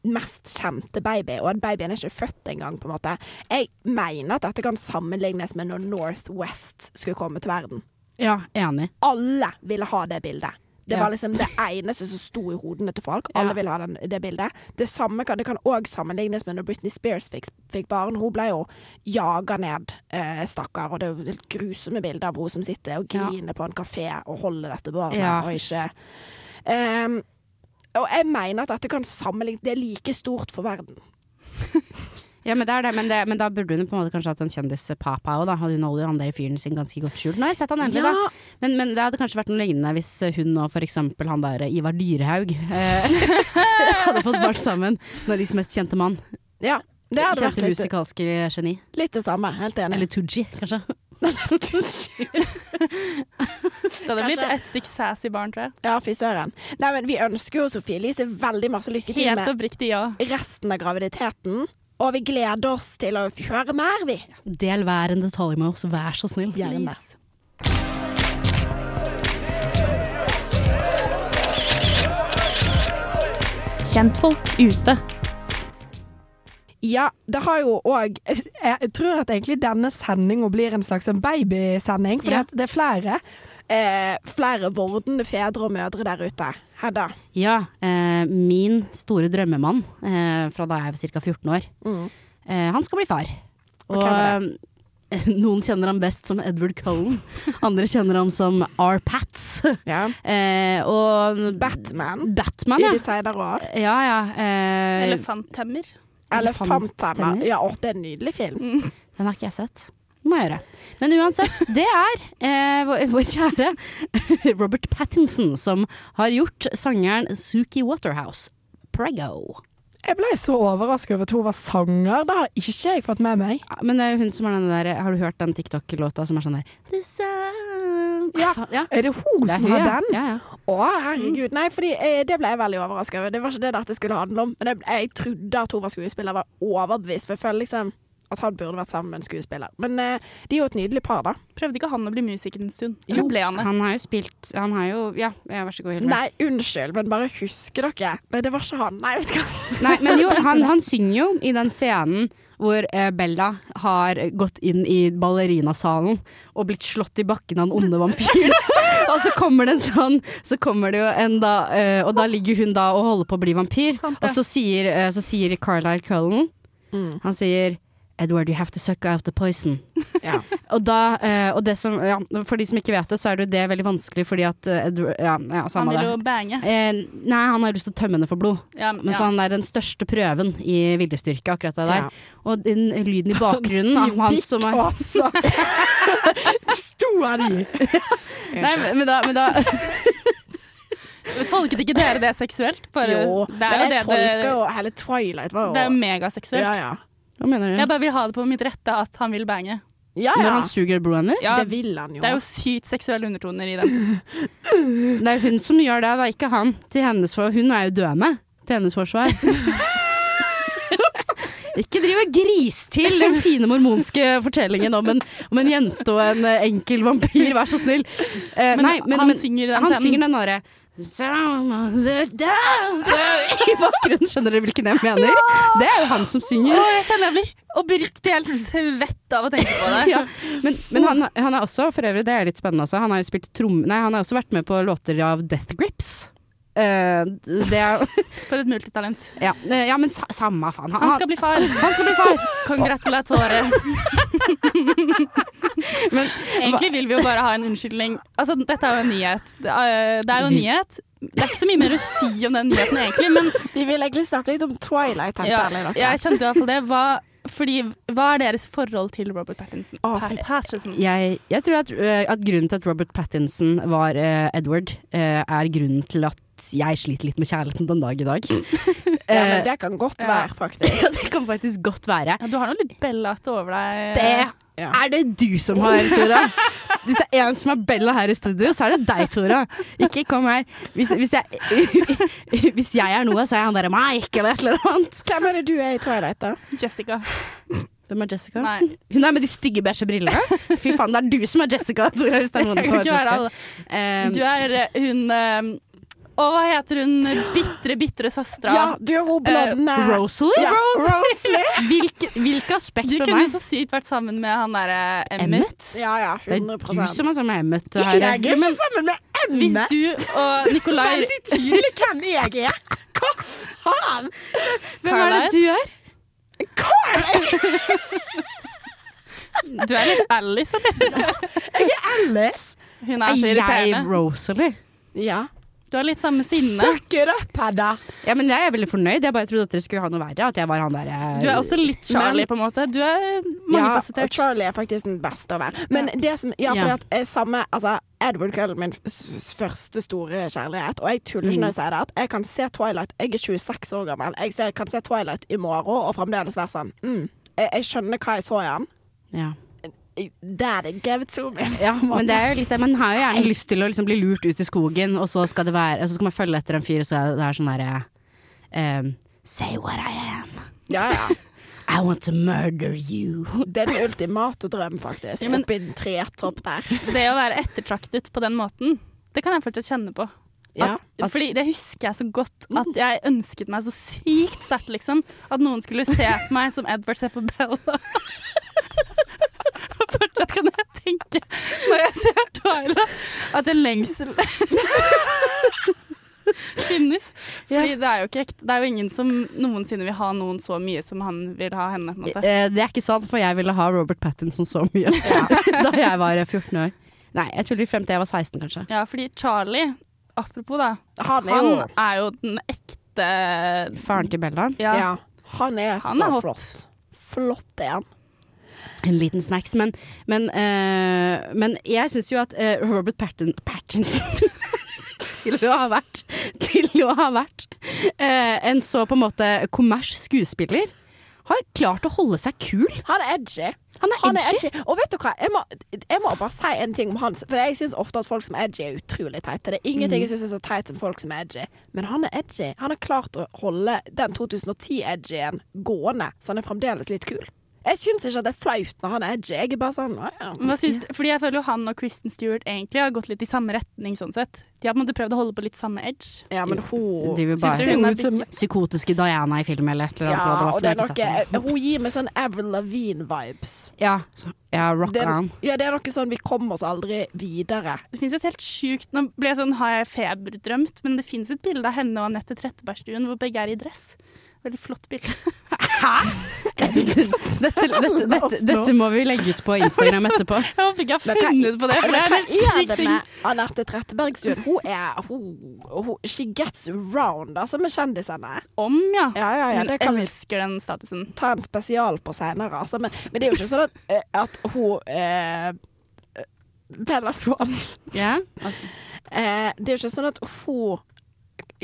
mest kjente baby, og at babyen er ikke født engang, på en måte. Jeg mener at dette kan sammenlignes med når Northwest skulle komme til verden. Ja, enig. Alle ville ha det bildet. Det var liksom det eneste som sto i hodene til folk. Alle ville ha den, det bildet. Det samme kan, det kan òg sammenlignes med når Britney Spears fikk, fikk barn. Hun ble jo jaga ned, eh, stakkar. Og det er jo grusomme bilder av hun som sitter og griner på en kafé og holder dette barnet, og ikke um, Og jeg mener at dette kan sammenlignes Det er like stort for verden. [laughs] Ja, men det er det, men, det, men da burde hun på en måte kanskje hatt en kjendis-papa òg, da. Hun holder jo han der fyren sin ganske godt skjult. Nå har jeg sett han endelig, Ja. da. Men, men det hadde kanskje vært noe lignende hvis hun og for eksempel han der Ivar Dyrehaug eh, [laughs] hadde fått barn sammen. Norges mest kjente mann. Ja. Det hadde vært Kjente litt, musikalske geni. litt det samme. Helt enig. Eller Tooji, kanskje. [laughs] Det hadde blitt ett et stykke sassy barn, tror jeg. Ja, fy søren. Nei, men vi ønsker jo Sofie Elise veldig masse lykke til Helt med oppriktig, ja. resten av graviditeten. Og vi gleder oss til å høre mer, vi. Del hver en detalj med oss, vær så snill. Gjerne. Kjentfolk ute. Ja, det har jo òg Jeg tror at egentlig denne sendinga blir en slags babysending. For Ja. det er flere eh, Flere vordende fedre og mødre der ute. Hedda. Ja, eh, min store drømmemann eh, fra da jeg var ca. 14 år, Mm. eh, han skal bli far. Og Og hvem det? [laughs] noen kjenner ham best som Edward Cullen, andre kjenner ham som R-Pats. [laughs] Ja. [laughs] eh, og Batman Batman, i ja. de senere år. Ja, ja. Eh, Elefanttemmer. Elefanttemmer. Ja, å, det er en nydelig film. Den har ikke jeg sett. Må jeg gjøre. Men uansett, det er eh, vår, kjære [laughs] Robert Pattinson som har gjort sangeren Suki Waterhouse. Prego. Jeg ble så overrasket over at hun var sanger. Det har ikke jeg fått med meg. Ja, men det er jo hun som har den der Har du hørt den TikTok-låta som er sånn der The sound Ja. Ja. Er det hun Det er som har den? Ja, ja. Å, herregud. Nei, fordi eh, det ble jeg veldig overrasket over. Det var ikke det dette skulle handle om. Men jeg, jeg trodde at hun var skuespiller. Var overbevist. For jeg føler liksom at han burde vært sammen med en skuespiller. Men eh, de er jo et nydelig par, da. Prøvde ikke han å bli musiker en stund? Eller Jo, ble han det? Han har jo spilt Han har jo Ja, vær så god, Hilde. Nei, unnskyld, men bare husker dere? Nei, det var ikke han. Nei, vet du hva. [laughs] Nei, men jo, han, han synger jo i den scenen hvor eh, Bella har gått inn i ballerinasalen og blitt slått i bakken av den onde vampyren. [laughs] og så kommer det en sånn Så kommer det jo en da eh, Og da ligger hun da og holder på å bli vampyr. Sant ja. Og så sier, eh, så sier Carlisle Cullen Mm. Han sier Edward, you have to suck out the poison. Ja. [laughs] Og da, eh, og det som, ja, For de som ikke vet det, så er det jo det veldig vanskelig fordi at eh, Edward Ja, ja Han vil jo bange. Eh, nei, han har lyst til å tømme henne for blod. Ja, Men ja. så han er den største prøven i viljestyrke, akkurat det der. Ja. Og den lyden i bakgrunnen Han som er Altså. [laughs] Sto han i? [laughs] Nei, men, men da, men da Tolket ikke dere det seksuelt? Bare, Jo, det er jo det, det, det, jo hele Twilight var jo det er megaseksuelt. Ja, ja. Hva mener du? Jeg bare vil ha det på mitt rette at han vil bange. Ja, Når han suger blodet hennes? Ja, det vil han jo. Det er jo sykt seksuelle undertoner i den. [laughs] Det er hun som gjør det, det er ikke han. Til hennes for, hun er jo døende, til hennes forsvar. [laughs] Ikke driv og gris til den fine mormonske fortellingen om en, om en jente og en enkel vampyr, vær så snill. Eh, Men nei, men, han men, synger den han scenen. synger den [laughs] I bakgrunnen, skjønner dere hvilken jeg mener? Det er jo han som synger. Å, jeg kjenner jeg blir oppriktig helt svett av å tenke på det. [laughs] Ja, men men han, han er også, for øvrig, det er litt spennende også, han har jo spilt trom... Nei, han har også vært med på låter av Death Grips. Eh, det er [laughs] For et multitalent. ja, eh, ja, men sa, samme faen. Han skal bli far. han skal bli far. Congratulatore. [laughs] Men Egentlig vil vi jo bare ha en unnskyldning. Altså, dette er jo en nyhet. Det er, det er jo en nyhet. Det er ikke så mye mer å si om den nyheten egentlig, men [laughs] Vi vil egentlig snakke litt om Twilight. helt ja, ærlig, jeg kjente i hvert fall det. Hva, fordi, hva er deres forhold til Robert Pattinson? Oh, Pattinson. jeg, jeg tror at, eh, at grunnen til at Robert Pattinson var uh, Edward, uh, er grunnen til at jeg sliter litt med kjærligheten den dag i dag. [laughs] Ja, men Eh, det kan godt være, faktisk. [laughs] ja, det kan faktisk godt være. Ja, du har noe litt bellete over deg. Det Ja. er det du som har, Tora. Hvis det er en som er Bella her i studio, så er det deg, Tora. Ikke kom her. Hvis, hvis, jeg, [laughs] hvis jeg er noe, så er han bare Mike eller et eller annet. Hvem er det du er i Twilight, da? Jessica. Hvem er Jessica? Nei. Hun er med de stygge beige brillene. Fy faen, det er du som er Jessica, Tora. Hvis det er noen som er Jessica. Um, Du er eh, hun eh, Å, hva heter hun bitre, bitre søstera? Ja, du er hun blonde. Rosalie? Ja, Rosalie. Hvilke, hvilke aspekt Du ved kunne så sykt vært sammen med han derre Emmett. Emmet? Ja, ja, Det er du som er sammen med Emmet. Jeg er ikke Men- sammen med Emmet! Hvis du og [laughs] Nikolai Veldig tydelig hvem jeg er. Hva faen? Hvem er det du er? Carl! Du er litt Alice, eller? Alice. Hun er så Er jeg irriterende. Rosalie? Ja. Du har litt samme sinne. Suck it up, Hedda. Ja, men jeg er veldig fornøyd. Jeg bare trodde at dere skulle ha noe verre. At jeg var han der eh, Du er også litt Charlie, Men- på en måte. Du er Ja, og. Charlie er faktisk den beste å være. Men det som Ja, Ja. det at eh, samme Altså, Edward Cullen min første store kjærlighet, og jeg tuller ikke når jeg sier det, at jeg kan se Twilight Jeg er 26 år gammel. Jeg ser, kan se Twilight i morgen og fremdeles være sånn mm, jeg, jeg skjønner hva jeg så i han. ja. Daddy, gave it to me. ja, men det er jo litt det. Man har jo gjerne lyst til å liksom bli lurt ut i skogen, og så skal, det være, så skal man følge etter en fyr, og så er det sånn derre um, Say what I am. Ja, ja. I want to murder you. Det er den ultimate drøm, faktisk. Ja, men- Oppi en tretopp der. Det å være ettertraktet på den måten, det kan jeg fortsatt kjenne på. Ja. At, fordi det husker jeg så godt, at jeg ønsket meg så sykt sterkt, liksom. At noen skulle se på meg som Edward ser på Bella. [laughs] Fortsatt kan jeg tenke, når jeg ser Twilight, at en lengsel finnes. Fordi det er jo ikke ekte. Det er jo ingen som noensinne vil ha noen så mye som han vil ha henne, på en måte. Eh, det er ikke sant, for jeg ville ha Robert Pattinson så mye [laughs] da jeg var eh, 14 år. Nei, jeg tuller frem til jeg var 16, kanskje. Ja, fordi Charlie, apropos da, Han er han jo er jo den ekte Faren til Bella. Ja. Ja. Han er Han så er flott. Flott er han. En liten snacks. Men, men, uh, men jeg syns jo at uh, Robert Patton, Pattinson [laughs] Til å ha vært, til å ha vært uh, en så på en måte kommers skuespiller, har klart å holde seg kul. Han er edgy. Han er Han er edgy. Og vet du hva, jeg må, jeg må bare si en ting om han. For jeg syns ofte at folk som er edgy, er utrolig teite. Det er ingenting mm. jeg syns er så teit som folk som er edgy. Men han er edgy. Han har klart å holde den 2010-edgyen gående, så han er fremdeles litt kul. Jeg syns ikke at det er flaut når han er edgy. Jeg er bare sånn å ja. Hva syns du? Fordi jeg føler jo han og Kristen Stewart egentlig har gått litt i samme retning, sånn sett. De har på en måte prøvd å holde på litt samme edge. Ja, men hun Driver bare ser hun er ut som psykotiske Diana i film eller et eller annet. Ja, og det er noe, Hun gir meg sånn Avril Lavigne-vibes. Ja, ja rock Det, on. ja, det er noe sånn Vi kommer oss aldri videre. Det finnes et helt sjukt Nå ble jeg sånn, har jeg feberdrømt, men det finnes et bilde av henne og Anette Trettebergstuen hvor begge er i dress. Veldig flott bilde. [laughs] Dette, dette, dette, dette må vi legge ut på Instagram etterpå. Jeg håper ikke jeg har funnet på det, for det er hva en er syk det ting. med Anette Trettebergstuen? Hun er hun, hun, She gets around, altså, med kjendisene. Om, ja. Ja, ja, ja, det kan vi elsker den statusen. ta en spesial på senere, altså. Men, men det er jo ikke sånn at, eh, at hun eh, Bella Swan yeah. eh, Det er jo ikke sånn at hun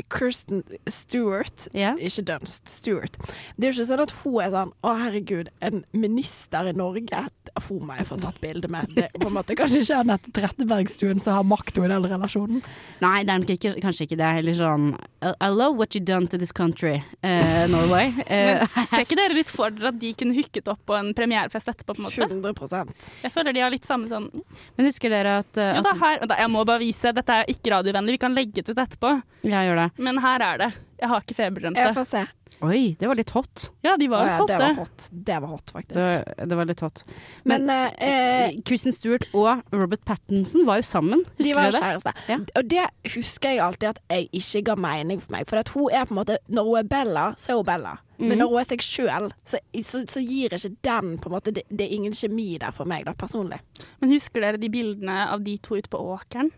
Kirsten Stewart yeah. Ikke Dunst, Stewart. Det er jo ikke sånn at hun er sånn Å, herregud, en minister i Norge. Hun må jeg få tatt bilde med. Det er på en måte kanskje ikke Anette Trettebergstuen som har makta i den relasjonen. Nei, det er ikke, kanskje ikke det. Eller sånn I love what you done to this country, uh, Norway. [laughs] Uh, ser ikke dere litt for dere at de kunne hooket opp på en premierefest etterpå? på en måte? 100% Jeg føler de har litt samme sånn Men husker dere at, eh, Jo da, her, da, Jeg må bare vise, dette er ikke radiovennlig, vi kan legge det ut etterpå. Ja, gjør det. Men her er det. Jeg har ikke feberdrømt Jeg får se. Oi, det var litt hot. Ja, de var ja, hot, det var hot. Det var hot, faktisk. Det var, det var litt hot. Men Men eh, Kristen Stewart og Robert Pattinson var jo sammen. de Husker var dere det? Kjæreste. Ja. Og det husker jeg alltid at jeg ikke ga mening for meg. For at hun er på en måte Når hun er Bella, så er hun Bella. Mm. Men når hun er seg sjøl, så, så, så gir ikke den på en måte det, det er ingen kjemi der for meg, da, personlig. Men husker dere de bildene av de to ute på åkeren?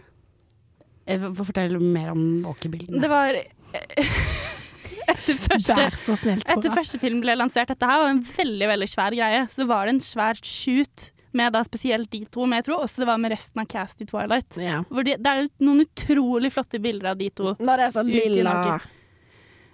Eh, Fortell mer om åkerbildene. Det var [laughs] Etter første, så snilt, etter første film ble lansert, dette her var en veldig veldig svær greie, så var det en svær shoot med da spesielt de to, men jeg tror også det var med resten av cast i Twilight. Ja. Hvor de, det er noen utrolig flotte bilder av de to. Når det er sånn lilla.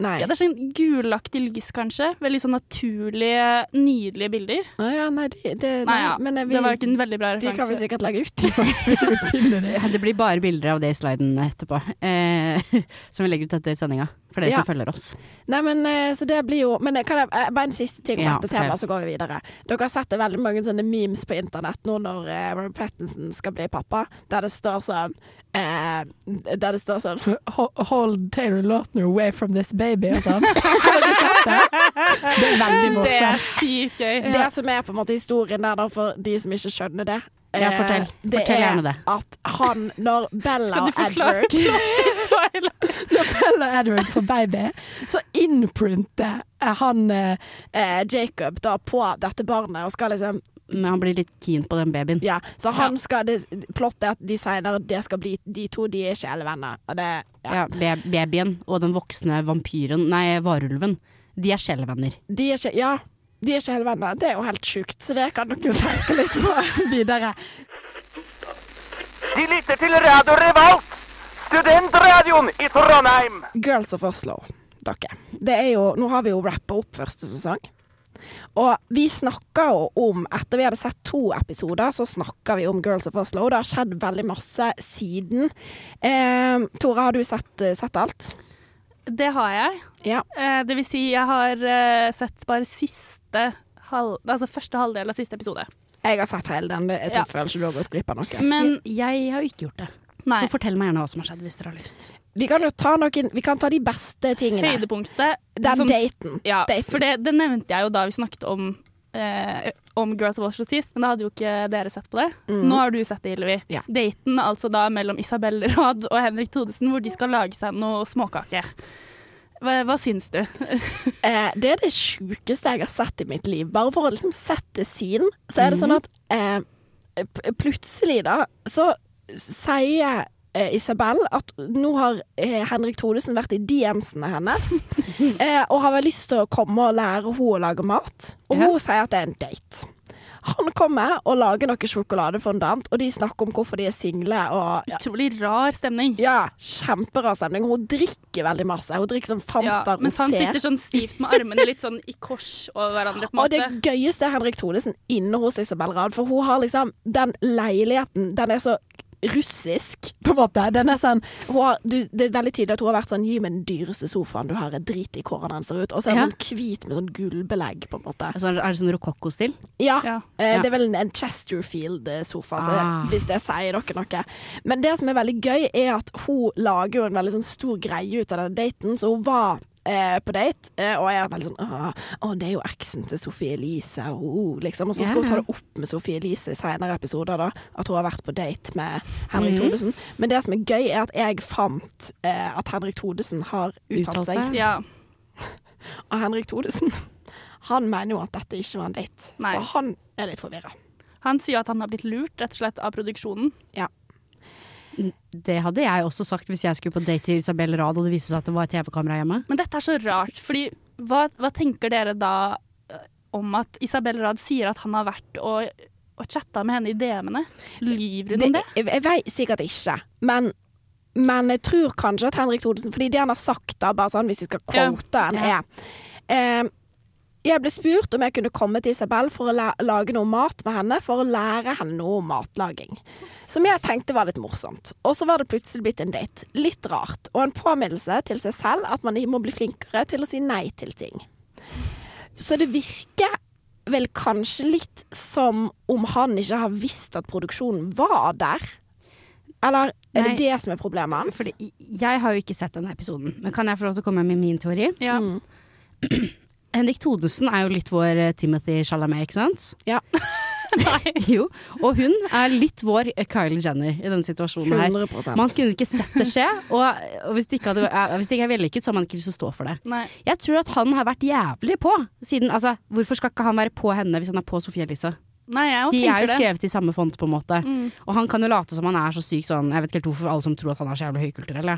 Nei. Ja, det er sånn gulaktig lys, kanskje. Veldig sånn naturlige, nydelige bilder. Å ja, nei, det, det, Nei, ja. men vi, det var ikke en veldig bra referanse. de kan vi sikkert legge ut hvis vi finner det. Det blir bare bilder av det i sliden etterpå. Eh, [laughs] som vi legger ut etter sendinga. For dere Ja. som følger oss. Nei, men eh, så det blir jo Men kan jeg, eh, bare en siste ting om Ja, dette temaet, så går vi videre. Dere har sett det veldig mange sånne memes på internett nå når eh, Robert Pattinson skal bli pappa, der det står sånn eh, Der det står sånn [laughs] Hold Taylor Lautner away from this baby og sånn. [laughs] Har dere sett det? Det er veldig Det er sykt gøy. Det som er på en måte historien der, da, for de som ikke skjønner det Ja, eh, fortell. Fortell er gjerne det. At han, når [laughs] Bella og Edward [laughs] [laughs] når Bella og Edward får baby, så innprinter han eh, eh, Jacob da på dette barnet og skal liksom Men han blir litt keen på den babyen. Ja, så han skal det, Plottet er at de senere det skal bli De to de er sjelevenner. Og det ja. Ja, ba- babyen og den voksne vampyren, nei, varulven, de er sjelevenner. De er Ja, de er sjelevenner. Det er jo helt sjukt, så det kan dere tenke litt på [laughs] videre. De lytter til Radio Revolt, studentradioen i Trondheim. Girls of Oslo, dere. Det er jo Nå har vi jo rappa opp første sesong. Og vi snakka jo om Etter vi hadde sett to episoder, så snakka vi om Girls of Oslo. Det har skjedd veldig masse siden. Eh, Tore, har du sett, sett alt? Det har jeg. Ja. Eh, det vil si, jeg har eh, sett bare siste halv, altså første halvdel av siste episode. Jeg har sett hele den. Jeg tror Ja. føler ikke du har gått glipp av noe. Men jeg, jeg har jo ikke gjort det. nei, Så fortell meg gjerne hva som har skjedd, hvis dere har lyst. Vi kan jo ta noen Vi kan ta de beste tingene. høydepunktet Den som- daten. Ja, Daten. for det, det nevnte jeg jo da vi snakket om eh, om Girls of Oslo sist, men da hadde jo ikke dere sett på det. Mm. Nå har du sett det, Hillevi. Ja. Daten altså da mellom Isabel Rad og Henrik Thodesen, hvor de skal lage seg noe småkake. Hva, hva syns du? [laughs] Eh, det er det sjukeste jeg har sett i mitt liv. Bare for å liksom sette sin, så er det Mhm. sånn at eh, plutselig, da, så sier eh, Isabel at nå har eh, Henrik Thodesen vært i DM-ene hennes [laughs] eh, og har vel lyst til å komme og lære henne å lage mat. Og Ja. hun sier at det er en date. Han kommer og lager noe sjokoladefondant, og de snakker om hvorfor de er single. Og ja, Utrolig rar stemning. ja kjemperar stemning. Hun drikker veldig masse. Hun drikker som Ja, mens han sitter sånn stivt med armene litt sånn i kors over hverandre. på en [laughs] Og det gøyeste er Henrik Thodesen inne hos Isabel Rad, for hun har liksom Den leiligheten, den er så russisk, på en måte. Den er sånn hun har, du, Det er veldig tydelig at hun har vært sånn Gi meg den dyreste sofaen du har, jeg driter i hvordan den ser ut. Og så er den Ja. sånn hvit med sånn gullbelegg, på en måte. Altså, er det sånn rokokko-stil? Ja. Ja. eh, Det er vel en, en Chesterfield-sofa, Ah. hvis det sier dere noe. Men det som er veldig gøy, er at hun lager jo en veldig sånn stor greie ut av den daten, så hun var eh, på date, eh, og jeg er veldig sånn Å, å, det er jo eksen til Sophie Elise, oh, liksom. Og så skal yeah. hun ta det opp med Sophie Elise i senere episoder, da. At hun har vært på date med Henrik mm. Thodesen. Men det som er gøy, er at jeg fant eh, at Henrik Thodesen har uttalt seg. seg? Ja. [laughs] Og Henrik Thodesen, han mener jo at dette ikke var en date. Nei. Så han er litt forvirra. Han sier at han har blitt lurt rett og slett av produksjonen. Det hadde jeg også sagt hvis jeg skulle på date til Isabel Rad og det viste seg at det var TV-kamera hjemme. Men dette er så rart, fordi hva, hva tenker dere da eh, om at Isabel Rad sier at han har vært og, og chatta med henne i DM-ene? Lyver hun om det? Jeg, vet sikkert ikke, men men jeg tror kanskje at Henrik Thodesen Fordi det han har sagt, da, bare sånn hvis vi skal Ja. quote han, Ja. er eh, Jeg ble spurt om jeg kunne komme til Isabel for å la lage noe mat med henne, for å lære henne noe om matlaging. Som jeg tenkte var litt morsomt. Og så var det plutselig blitt en date. Litt rart. Og en påminnelse til seg selv at man må bli flinkere til å si nei til ting. Så det virker vel kanskje litt som om han ikke har visst at produksjonen var der. Eller er Nei. det det som er problemet hans? Fordi jeg har jo ikke sett denne episoden, men kan jeg få lov til å komme med min teori? Ja. Mm. [clears throat] Henrik Thodesen er jo litt vår eh, Timothy Chalamet, ikke sant? Ja. [laughs] Nei. [laughs] Jo. Og hun er litt vår eh, Kylie Jenner i denne situasjonen her. 100%. Man kunne ikke sett det skje, og, og hvis, det ikke hadde, eh, hvis det ikke er vellykket, så har man ikke lyst til å stå for det. Nei. Jeg tror at han har vært jævlig på. Siden, altså, hvorfor skal ikke han være på henne hvis han er på Sofie Elise? Nei, jeg De er jo det. skrevet i samme font, på en måte. Mm. Og han kan jo late som han er så syk sånn Jeg vet ikke helt hvorfor alle som tror at han er så jævlig høykulturell.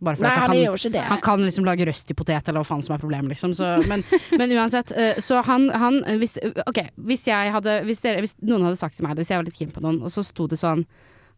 Bare fordi Nei, han, han er ikke det. han kan liksom lage røst i potet, eller hva faen som er problemet, liksom. Så, men, [laughs] men uansett. eh, Så han, han hvis, OK, hvis jeg hadde hvis, dere, hvis noen hadde sagt til meg det, hvis jeg var litt keen på noen, og så sto det sånn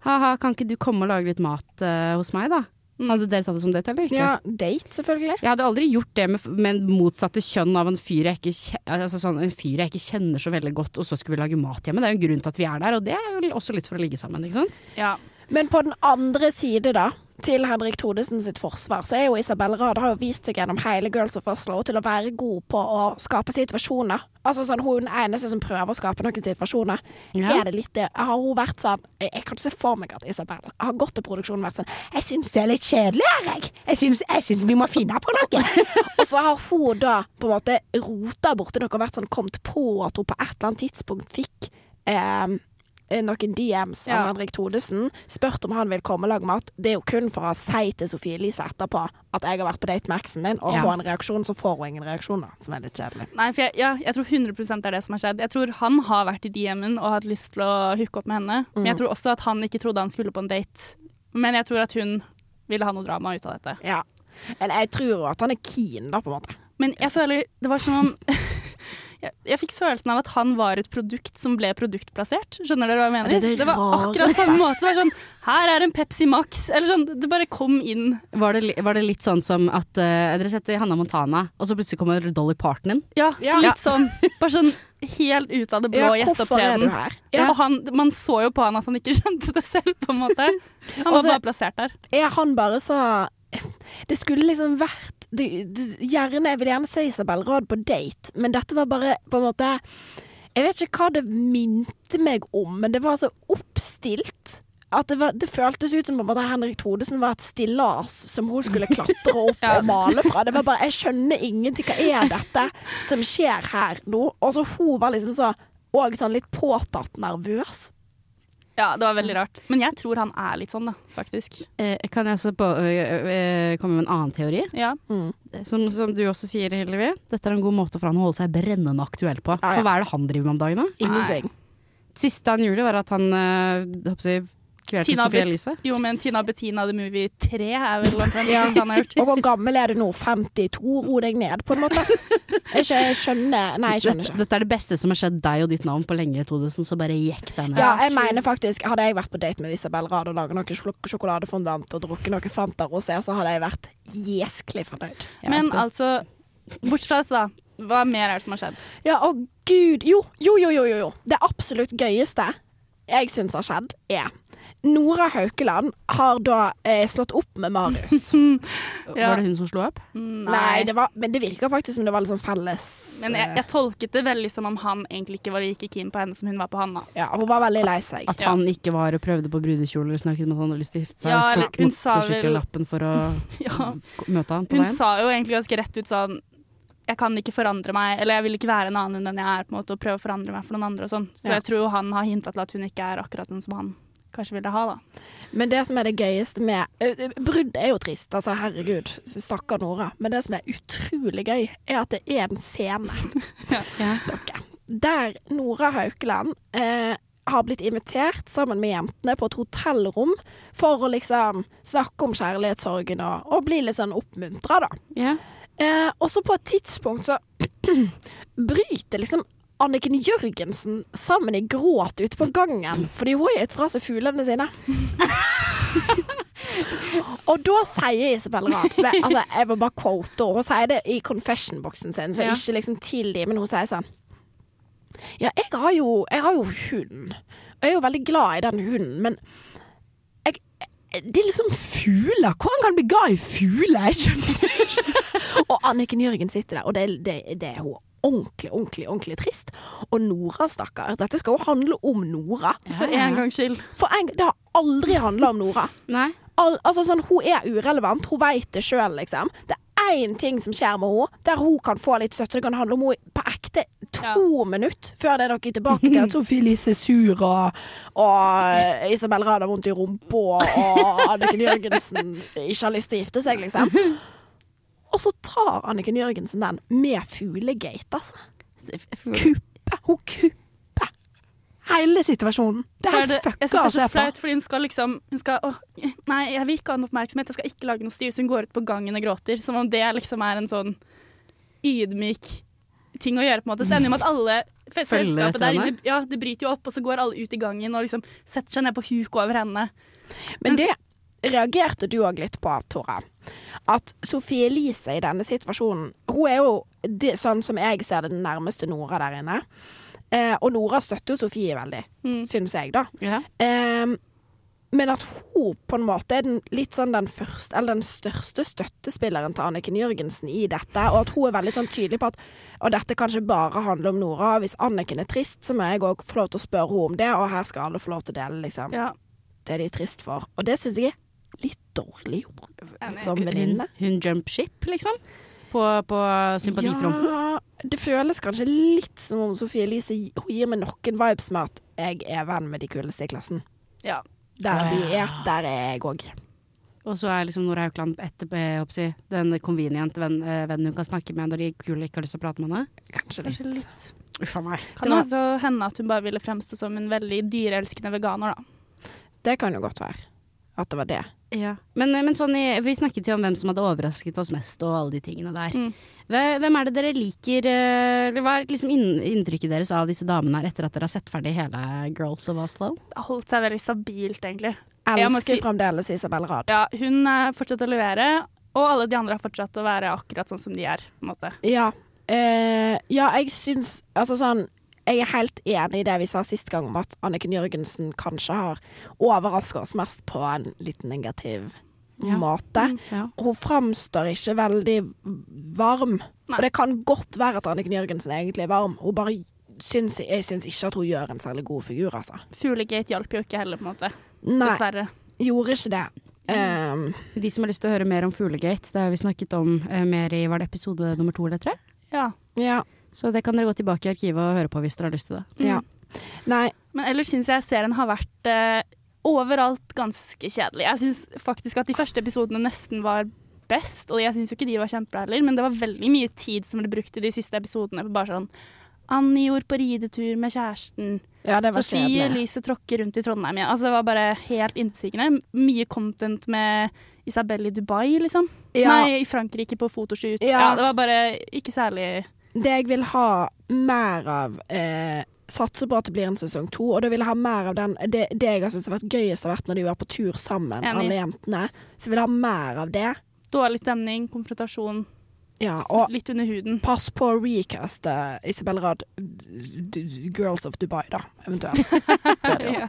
Ha-ha, kan ikke du komme og lage litt mat uh, hos meg, da? Hadde dere tatt det som date, eller ikke? Ja, date, selvfølgelig. Jeg hadde aldri gjort det med, med motsatte kjønn av en fyr jeg ikke, altså sånn, en fyr jeg ikke kjenner så veldig godt, og så skulle vi lage mat hjemme. Det er jo en grunn til at vi er der, og det er jo også litt for å ligge sammen, ikke sant? Ja. Men på den andre side, da, til Henrik Thodesen sitt forsvar, så er jo Isabel Rad har jo vist seg gjennom hele Girls of Oslo til å være god på å skape situasjoner. Altså sånn, Hun er eneste som prøver å skape noen situasjoner. Ja. Er det litt det? Har hun vært sånn Jeg, kan se for meg at Isabel har gått til produksjonen vært sånn Jeg syns det er litt kjedelig her, jeg. Jeg syns, jeg syns vi må finne på noe. [laughs] og så har hun da på en måte rota borti noe og vært sånn kommet på at hun på et eller annet tidspunkt fikk eh, noen DMs av Ja. Henrik Thodesen, spurt om han vil komme og lage mat. Det er jo kun for å si til Sofie Elise etterpå at jeg har vært på date med eksen din, og Ja. få en reaksjon, så får hun ingen reaksjon, da. Som er litt kjedelig. Nei, for jeg, ja, jeg tror 100% er det som har skjedd. Jeg tror han har vært i DM-en og hatt lyst til å hooke opp med henne. Men jeg tror også at han ikke trodde han skulle på en date. Men jeg tror at hun ville ha noe drama ut av dette. Ja. Eller jeg tror jo at han er keen, da, på en måte. Men jeg føler Det var som om [laughs] jeg, jeg fikk følelsen av at han var et produkt som ble produktplassert. Skjønner dere hva jeg mener? Det, det det var akkurat samme måte. Det var sånn Her er en Pepsi Max. Eller sånn. Det bare kom inn. Var det, var det litt sånn som at uh, dere setter Hanna Montana, og så plutselig kommer Dolly Parton inn? Ja, Ja. litt sånn. [laughs] Bare sånn helt ut av det blå Ja, gjesteopptreden. Ja. Man så jo på han at han ikke [laughs] skjønte det selv, på en måte. Han var Altså, bare plassert der. Er han bare så Det skulle liksom vært du, du, Gjerne, Jeg vil gjerne se Isabel Rad på date, men dette var bare på en måte Jeg vet ikke hva det minte meg om, men det var så oppstilt. At det, var, det føltes ut som en måte Henrik Thodesen var et stillas som hun skulle klatre opp [laughs] Ja. og male fra. Det var bare, Jeg skjønner ingenting. Hva er dette som skjer her nå? Og så hun var liksom så Og sånn litt påtatt nervøs. Ja, det var veldig rart. Men jeg tror han er litt sånn, da, faktisk. Eh, kan jeg også på, eh, eh, komme med en annen teori? Ja. Som, som du også sier, Hillevi. Dette er en god måte for han å holde seg brennende aktuell på. Ah, ja. For hva er det han driver med om dagen, da? Ingenting. Siste han gjorde, var at han eh, jeg, Kveld Tina Sofie Elise. Jo, men Tina Bettina The Movie 3 er vel omtrent det Ja. siste han har gjort. Og hvor gammel er du nå? 52? Ro deg ned, på en måte. [laughs] Jeg, skjønner, Nei, jeg skjønner Dette, ikke. dette er det beste som har skjedd deg og ditt navn på lenge, Todesen, så bare jekk deg ned. Ja, jeg mener faktisk Hadde jeg vært på date med Isabel Rad og laget noe sjok- sjokoladefondant og drukket noe Fanta Rosé, så hadde jeg vært gjeskelig fornøyd. Ja, Men altså, bortsett fra dette, da. Hva mer er det som har skjedd? Ja, å gud. Jo, jo, jo, jo. jo, jo. Det absolutt gøyeste jeg syns har skjedd, er Nora Haukeland har da eh, slått opp med Marius. [laughs] Ja. Var det hun som slo opp? Nei, det var, men det virka faktisk som det var litt sånn felles Men jeg, jeg tolket det veldig som om han egentlig ikke var like keen på henne som hun var på han. da. Ja, hun var veldig lei seg. At Ja. han ikke var og prøvde på brudekjole eller snakket med at han hadde lyst til å gifte seg, Ja, eller hun sa vel- for å [laughs] Ja. møte han på Hun veien. sa jo egentlig ganske rett ut sånn Jeg kan ikke forandre meg, eller jeg vil ikke være en annen enn den jeg er, på en måte, og prøve å forandre meg for noen andre og sånn. Så Ja. jeg tror jo han har hinta til at hun ikke er akkurat den som han kanskje ville ha, da. Men det som er det gøyeste med ø, ø, Brudd er jo trist, altså herregud. så Stakkar Nora. Men det som er utrolig gøy, er at det er en scene [laughs] Ja. dere, der Nora Haukeland eh, har blitt invitert sammen med jentene på et hotellrom for å liksom snakke om kjærlighetssorgen og, og bli litt sånn oppmuntra, da. Yeah. Eh, og så på et tidspunkt så [clears throat] bryter liksom Anniken Jørgensen sammen i gråt ute på gangen fordi hun har gitt fra seg fuglene sine. [laughs] og da sier Isabel jeg, altså, jeg må bare quote henne. Hun sier det i confession-boksen sin, så Ja. ikke liksom til de, men hun sier sånn Ja, jeg har jo, jeg har jo hund. Og jeg er jo veldig glad i den hunden, men jeg, det er liksom fugler. Hvordan kan du bli glad i fugler? Jeg skjønner ikke. [laughs] og Anniken Jørgen sitter der, og det, det, det er hun ordentlig, ordentlig, ordentlig trist. Og Nora, stakkar. Dette skal jo handle om Nora. For en gangs skyld. For en, det har aldri handla om Nora. Nei. Al, altså sånn, Hun er urelevant, hun veit det sjøl, liksom. Det er én ting som skjer med henne, der hun kan få litt støtte. Det kan handle om henne på ekte to Ja. minutter før det er dere tilbake til at Sofie-Lise er sur, og, og Isabel Rad har vondt i rumpa, og Anniken Jørgensen ikke har lyst til å gifte seg, liksom. Og så tar Anniken Jørgensen den med fuglegate, altså. Kuppe. Hun kupper hele situasjonen. Det Så er er det, å jeg på. synes syns det er så flaut, fordi hun skal liksom hun skal, åh, Nei, jeg vil ikke ha noe oppmerksomhet, jeg skal ikke lage noe styr. Så hun går ut på gangen og gråter. Som om det liksom er en sånn ydmyk ting å gjøre, på en måte. Så ender jo med at alle selskapet der inne Ja, det bryter jo opp, og så går alle ut i gangen og liksom setter seg ned på huk over henne. Men det reagerte du òg litt på, Tore. At Sofie Elise i denne situasjonen Hun er jo det, sånn som jeg ser det, den nærmeste Nora der inne. Eh, og Nora støtter jo Sofie veldig, Mm. syns jeg, da. Ja. Eh, men at hun på en måte er den, litt sånn den første, eller den største støttespilleren til Anniken Jørgensen i dette, og at hun er veldig sånn tydelig på at og dette kan ikke bare handle om Nora. Hvis Anniken er trist, så må jeg òg få lov til å spørre henne om det, og her skal alle få lov til å dele, liksom Ja. det de er trist for. Og det syns jeg er litt dårlig gjort som venninne. hun jump ship, liksom? På, på sympatifronten? Ja, det føles kanskje litt som om Sofie Elise hun gir meg noen vibes med at jeg er venn med de kuleste i klassen. Ja. Der de er, der er jeg òg. Og så er liksom Nora Haukeland etter, jeg håper å si, den convenient venn, eh, vennen hun kan snakke med når de kule ikke har lyst til å prate med henne. Kanskje Kanskje litt. litt. Uff a meg. Kan også hende at hun bare ville fremstå som en veldig dyreelskende veganer, da. Det kan jo godt være at det var det. Ja. Men, men sånn i, vi snakket jo om hvem som hadde overrasket oss mest, og alle de tingene der. Mm. Hvem er det dere liker eh, eller Hva er liksom inntrykket deres av disse damene her etter at dere har sett ferdig hele Girls of Oslo? Det har holdt seg veldig stabilt, egentlig. Elsker si- fremdeles Isabel Rad. Ja, hun eh, fortsetter å levere, og alle de andre har fortsatt å være akkurat sånn som de er. på en måte. Ja. Eh, ja, jeg syns Altså sånn jeg er helt enig i det vi sa sist gang om at Anniken Jørgensen kanskje har overraska oss mest på en litt negativ Ja. måte. Ja. Hun framstår ikke veldig varm. Nei. Og det kan godt være at Anniken Jørgensen egentlig er varm. Hun bare syns, jeg syns ikke at hun gjør en særlig god figur, altså. Fuglegate hjalp jo ikke heller, på en måte. Nei, Dessverre. gjorde ikke det. Um, De som har lyst til å høre mer om Fuglegate, det har vi snakket om uh, mer i var det episode nummer to eller tre. Ja. ja. Så det kan dere gå tilbake i arkivet og høre på hvis dere har lyst til det. Ja. Nei, Men ellers syns jeg serien har vært eh, overalt ganske kjedelig. Jeg syns faktisk at de første episodene nesten var best, og jeg syns jo ikke de var kjempebra heller, men det var veldig mye tid som ble brukt i de siste episodene på bare sånn Annie gjorde på ridetur med kjæresten. Ja, det var Sofie kjedelig. Elise tråkker rundt i Trondheim igjen. Altså, det var bare helt innsigende. Mye content med Isabel i Dubai, liksom. Ja, Nei, i Frankrike på fotoshoot. Ja. Ja. det var bare ikke særlig det jeg vil ha mer av eh, Satser på at det blir en sesong to, og da vil jeg ha mer av den Det, det jeg har syntes har vært gøyest, har vært når de var på tur sammen, Enig. alle jentene. Så jeg vil ha mer av det. dårlig stemning, konfrontasjon, Ja, og litt under huden. pass på å recaste Isabel Rad d- d- Girls of Dubai, da, eventuelt. Det [laughs] det. Ja.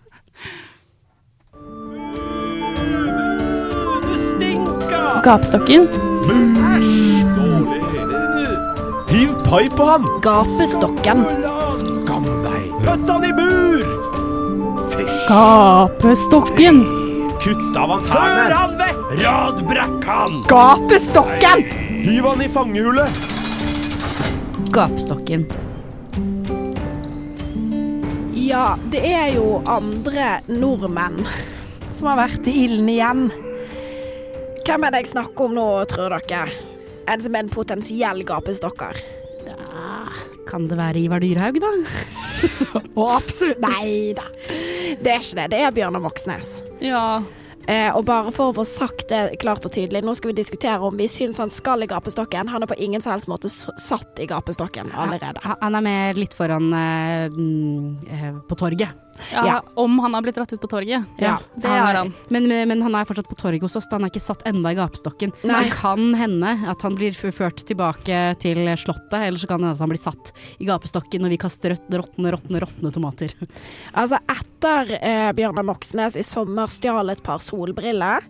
Gapestokken. Æsj! Pai på han! Gapestokken. Skam deg! Pøtt han i bur! Fysj! Gapestokken. Kutt av han tærne! Før han vekk! Radbrekk han! Gapestokken! Hiv han i fangehullet! Gapestokken. Ja, det er jo andre nordmenn som har vært i ilden igjen. Hvem er det jeg snakker om nå, tror dere? En som er en potensiell gapestokker. Kan det være Ivar Dyrhaug, da? [laughs] Å, absolutt Nei da. Det er ikke det. Det er Bjørnar Moxnes. Ja. Eh, og bare for å få sagt det klart og tydelig, nå skal vi diskutere om vi syns han skal i gapestokken. Han er på ingen som helst måte satt i gapestokken allerede. Han- Han er med litt foran eh, mm, eh, på torget. Ja. Ja. Om han har blitt dratt ut på torget. Ja, det har han. Men, men, men han er fortsatt på torget hos oss. Han er ikke satt enda i gapestokken. Nei. Det kan hende at han blir ført tilbake til Slottet, eller så kan det hende at han blir satt i gapestokken når vi kaster råtne, råtne, råtne tomater. [laughs] Altså, etter eh, Bjørnar Moxnes i sommer stjal et par solbriller,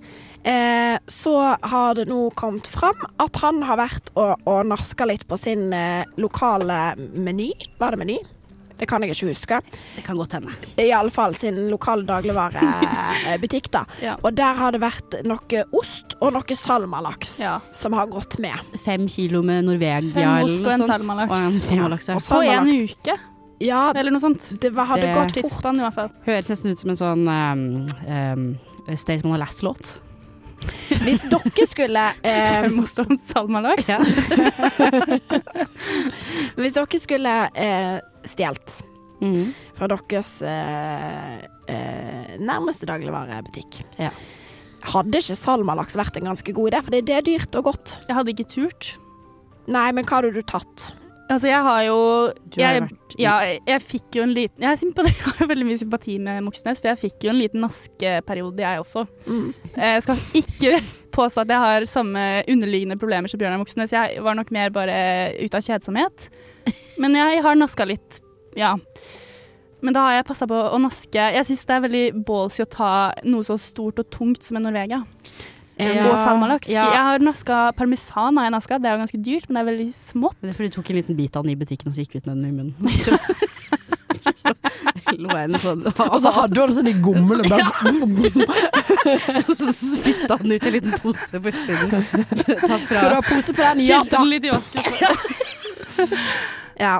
eh, så har det nå kommet fram at han har vært og, og naska litt på sin eh, lokale meny. Var det Meny? Det kan jeg ikke huske. Det kan godt hende. Iallfall sin lokale dagligvarebutikk, da. [laughs] Ja. Og der har det vært noe ost og noe salmalaks Ja. som har gått med. Fem kilo med Norvegia Fem ost og en salmalaks. Og en salmalaks, ja. Og På en uke, Ja, eller noe sånt. det var, hadde Det- gått fort. Høres nesten ut som en sånn um, um, Staysman og Lass-låt. Hvis dere skulle [laughs] eh, Fem ost salmalaks. Ja. [laughs] Hvis dere skulle eh, stjålet mm. fra deres eh, eh, nærmeste dagligvarebutikk. Ja. Hadde ikke salmalaks vært en ganske god idé? For det, det er dyrt og godt. Jeg hadde ikke turt. Nei, men hva hadde du tatt? Altså, jeg har jo Du har jeg, vært ja, jeg fikk jo en liten Jeg sympati, [laughs] jeg har veldig mye sympati med Moxnes, for jeg fikk jo en liten naskeperiode, jeg også. Mm. Eh, Jeg skal ikke [laughs] påstå at jeg har samme underliggende problemer som Bjørnar Moxnes. Jeg var nok mer bare ute av kjedsomhet. Men jeg har naska litt, ja. Men da har jeg passa på å naske Jeg syns det er veldig ballsy å ta noe så stort og tungt som en Norvegia. Ja, og salmalaks. ja. Jeg har naska parmesan, har jeg naska. Det er jo ganske dyrt, men det er veldig smått. Det er fordi du tok en liten bit av den i butikken og så gikk ut med den i munnen. [laughs] [laughs] Sånn. Og så hadde du sånn [laughs] i gommel og så spytta den ut en liten pose på utsiden. Skal du ha pose på den? Ja den litt i vasken. Ja.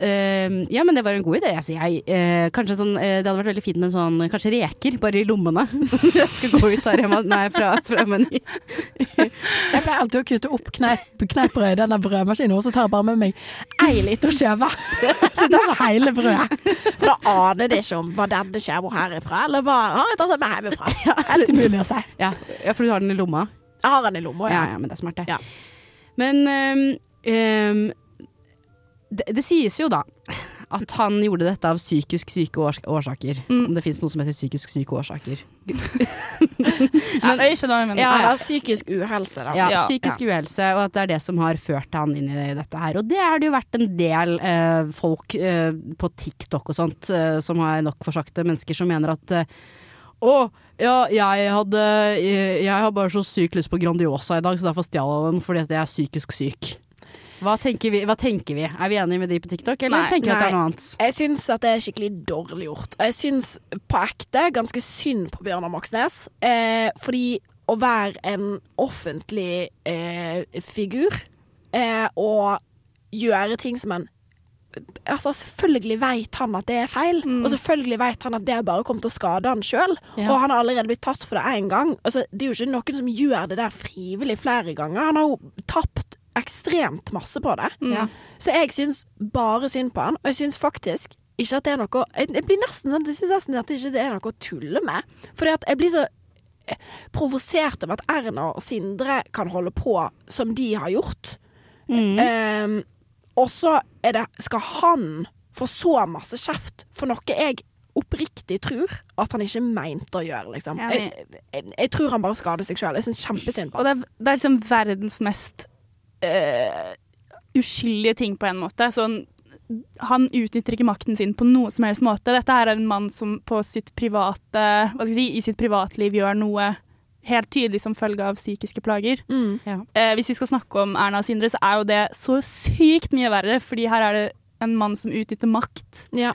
Ehm, Ja, men det var en god idé. sier jeg, Uh, kanskje sånn, uh, det hadde vært veldig fint med sånn Kanskje reker, bare i lommene. [laughs] jeg skal gå ut her hjemme Nei, fra, fra Meny. Jeg pleier alltid å kutte opp kneip, i denne brødmaskinen, og så tar jeg bare med meg ei liter skive. Så jeg tar ikke hele brødet. For da aner de ikke om var denne skiva herifra, eller hva har jeg tatt med hjemmefra. Helt umulig å si. Ja, ja, for du har den i lomma? Jeg har den i lomma, Ja, ja. ja, men det er smart, det. Ja. Men um, ehm, det, det sies jo da at han gjorde dette av psykisk syke års årsaker. Mm. Om det fins noe som heter psykisk syke årsaker. [laughs] Ja, jeg ikke hva jeg mener. Ja, ja. psykisk uhelse, da. Ja, Ja. psykisk uhelse, og at det er det som har ført han inn i dette her. Og det har det jo vært en del eh, folk eh, på TikTok og sånt eh, som har nok forsakte mennesker som mener at eh, å, ja, jeg hadde jeg, jeg har bare så sykt lyst på Grandiosa i dag, så derfor stjal jeg den fordi at jeg er psykisk syk. Hva tenker, vi, hva tenker vi? Er vi enige med de på TikTok, eller Nei, tenker vi at det er noe annet? Jeg syns at det er skikkelig dårlig gjort. Og jeg syns på ekte ganske synd på Bjørnar Moxnes. Eh, fordi å være en offentlig eh, figur eh, og gjøre ting som en Altså, selvfølgelig vet han at det er feil, og selvfølgelig vet han at det bare kommer til å skade han sjøl. Ja. Og han har allerede blitt tatt for det én gang. Altså, det er jo ikke noen som gjør det der frivillig flere ganger. Han har jo tapt ekstremt masse på det. Mm. Ja. Så jeg syns bare synd på han, og jeg syns faktisk ikke at det er noe Jeg, blir nesten sånn Jeg syns nesten at det ikke er noe å tulle med. Fordi at jeg blir så eh, provosert over at Erna og Sindre kan holde på som de har gjort. Mm. Um, og så er det, skal han få så masse kjeft for noe jeg oppriktig tror at han ikke mente å gjøre, liksom. Jeg, jeg, jeg tror han bare skader seg sjøl. Jeg syns kjempesynd på Og han. det er, det er liksom verdens mest eh, uskyldige ting på en måte. Sånn, han utnytter ikke makten sin på noen som helst måte. Dette her er en mann som på sitt private, hva skal jeg si, i sitt privatliv gjør noe helt tydelig som følge av psykiske plager. Mm. Eh, hvis vi skal snakke om Erna og Sindre, så er jo det så sykt mye verre, fordi her er det en mann som utnytter makt. Ja.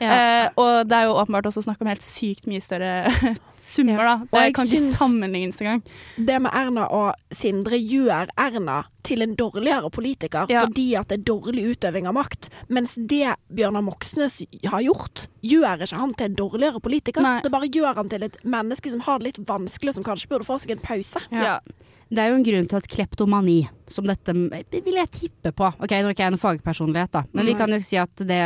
Eh, og det er jo åpenbart også snakk om helt sykt mye større [laughs] summer, da. Det kan ikke sammenlignes engang. Det med Erna og Sindre gjør Erna til en dårligere politiker Ja. fordi at det er dårlig utøving av makt. Mens det Bjørnar Moxnes har gjort, gjør ikke han til en dårligere politiker. Nei. Det bare gjør han til et menneske som har det litt vanskelig, og som kanskje burde få seg en pause. Ja. Det er jo en grunn til at kleptomani, som dette det vil jeg tippe på Ok, nå er ikke jeg en fagpersonlighet, da, men vi kan jo si at det,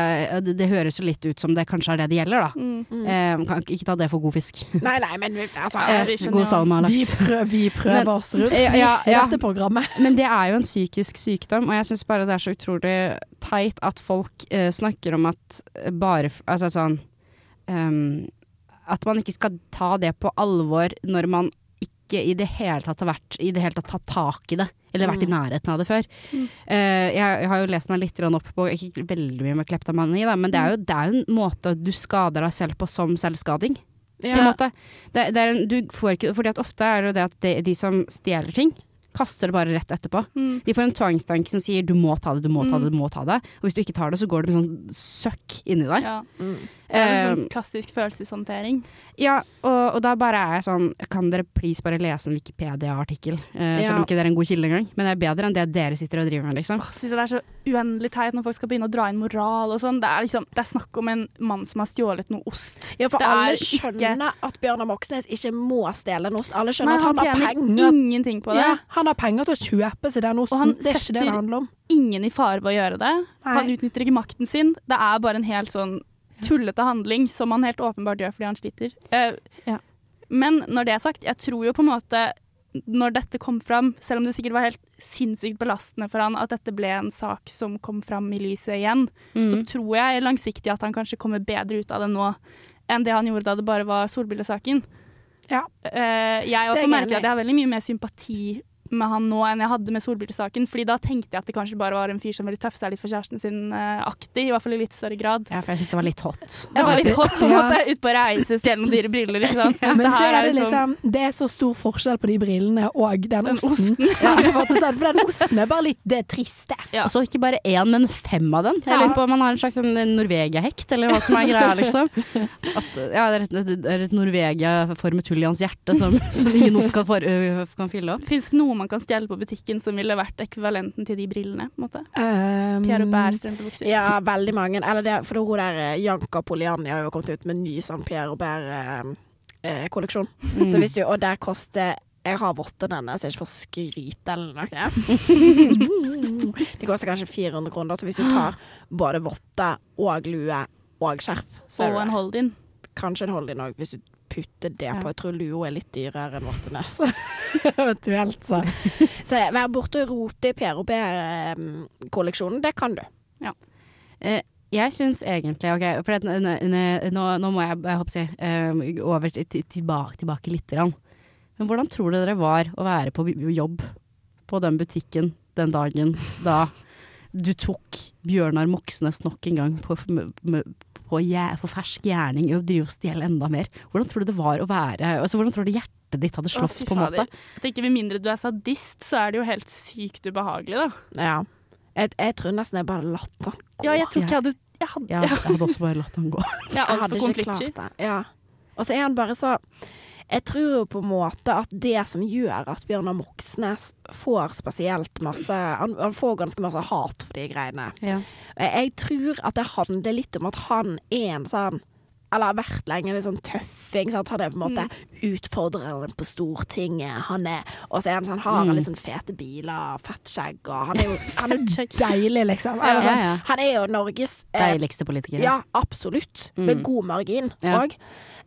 det, det høres jo litt ut som det kanskje er det det gjelder, da. Mm. Eh, kan ikke ta det for god fisk. [laughs] Nei, nei, men altså Eh, vi god salme, Vi, prøver, vi prøver Men- oss rundt [laughs] Ja, ja, i dette programmet. Men det er jo en psykisk sykdom, og jeg syns bare det er så utrolig teit at folk eh, snakker om at bare Altså sånn um, At man ikke skal ta det på alvor når man ikke i det hele tatt har vært I det hele tatt tatt tak i det, eller vært i nærheten av det før. Eh, jeg, jeg har jo lest meg litt opp på Ikke veldig mye med kleptomani, da, men det er, jo, det er en måte du skader deg selv på som selvskading på en måte. Det, det er en, du får ikke, fordi at ofte er det det at de, de som stjeler ting, kaster det bare rett etterpå. Mm. De får en tvangstanke som sier du må ta det, du må ta det, du må ta det. Og hvis du ikke tar det, så går det med sånn søkk inni deg. Ja. Mm. Det er Eh, sånn klassisk følelseshåndtering. ja, og, og da bare er jeg sånn Kan dere please bare lese en Wikipedia-artikkel? Eh, Ja. Selv om ikke det er en god kilde engang. Men det er bedre enn det dere sitter og driver med, liksom. Åh, synes jeg det er så uendelig teit når folk skal begynne å dra inn moral og sånn. Det er liksom, det er snakk om en mann som har stjålet noe ost. Ja, for Det alle alle ikke- skjønner at Bjørnar Moxnes ikke må stjele en ost. Alle Nei, skjønner han at han, har tjener penger. ingenting på det. Ja, han har penger til å kjøpe seg den osten. Det er ikke det det handler om. Ingen i fare ved å gjøre det. Han utnytter ikke makten sin. Det er bare en helt sånn tullete handling som han helt åpenbart gjør fordi han sliter. Eh, Ja. Men når det er sagt, jeg tror jo på en måte når dette kom fram, selv om det sikkert var helt sinnssykt belastende for han at dette ble en sak som kom fram i lyset igjen, så Mm. tror jeg langsiktig at han kanskje kommer bedre ut av det nå enn det han gjorde da det bare var solbrillesaken. Ja. Uh, jeg også merker at jeg har veldig mye mer sympati med han nå enn jeg hadde med solbrillesaken, fordi da tenkte jeg at det kanskje bare var en fyr som ville tøffe seg litt for kjæresten sin eh, aktig, i hvert fall i litt større grad. Ja, for jeg syns det var litt hot. [laughs] Det var litt hot på en måte, ut på reise, stjele noen dyre briller, ikke sant. [laughs] Men så er det liksom- liksom Det er så stor forskjell på de brillene og den, Den osten. [laughs] Ja, på en måte sånn, for den osten er bare litt det triste. Ja. Og så ikke bare én, men fem av den. Jeg Ja. lurer på om man har en slags sånn Norvegia-hekt, eller hva som er greia, liksom. At, ja, det er et, er et Norvegia-formet hull i hans hjerte som, som ingen ost kan, for, kan fylle opp. Fins det noe man kan stjele på butikken som ville vært ekvivalenten til de brillene? på en måte? Um, Pierre Aubert-strømpebukser. Ja, veldig mange. Eller det, for hun der eh, Janka Poliani har jo kommet ut med en ny sånn Pierre Aubert-kolleksjon. Mm. Så hvis du, og der koster jeg har vottene hennes, jeg ikke får skryte eller noe. [laughs] Det koster kanskje 400 kroner, så hvis du tar både votter og lue og skjerf, så Og er en det hold-in. kanskje en hold-in òg, hvis du putter det Ja. på. Jeg tror lua er litt dyrere enn vottene. Så [laughs] eventuelt, så. [laughs] Så vær borte og rote i Pierre Robert-kolleksjonen, det kan du. Eh, jeg syns egentlig Ok, for n- nå, nå må jeg, jeg håper jeg, eh, over til, til, tilbake, tilbake litt. Grann. Men hvordan tror dere det var å være på jobb på den butikken den dagen da du tok Bjørnar Moxnes nok en gang på, på, på fersk gjerning i å drive og stjele enda mer? Hvordan tror du det var å være altså, Hvordan tror du hjertet ditt hadde slått, på en måte? Jeg tenker Med mindre du er sadist, så er det jo helt sykt ubehagelig, da. Ja. Jeg, jeg tror nesten jeg bare latt han gå. Ja, jeg tror ikke jeg hadde Jeg, hadde, Ja, jeg hadde [laughs] også bare latt han gå. jeg Jeg hadde ikke klart det. Ja. Og så er han bare så Jeg tror jo på en måte at det som gjør at Bjørnar Moxnes får spesielt masse han, han får ganske masse hat for de greiene. Ja. Jeg tror at det handler litt om at han er en sånn eller har vært lenge, litt sånn tøffing. Sant? Han er på en måte utfordreren på Stortinget. Han er, og så er han sånn, har han litt sånn fete biler, fett skjegg, og han er jo han er [laughs] deilig, liksom. Eller sånn, Ja, ja. Han er jo Norges eh, Deiligste politiker. Ja, absolutt. Med god margin Ja.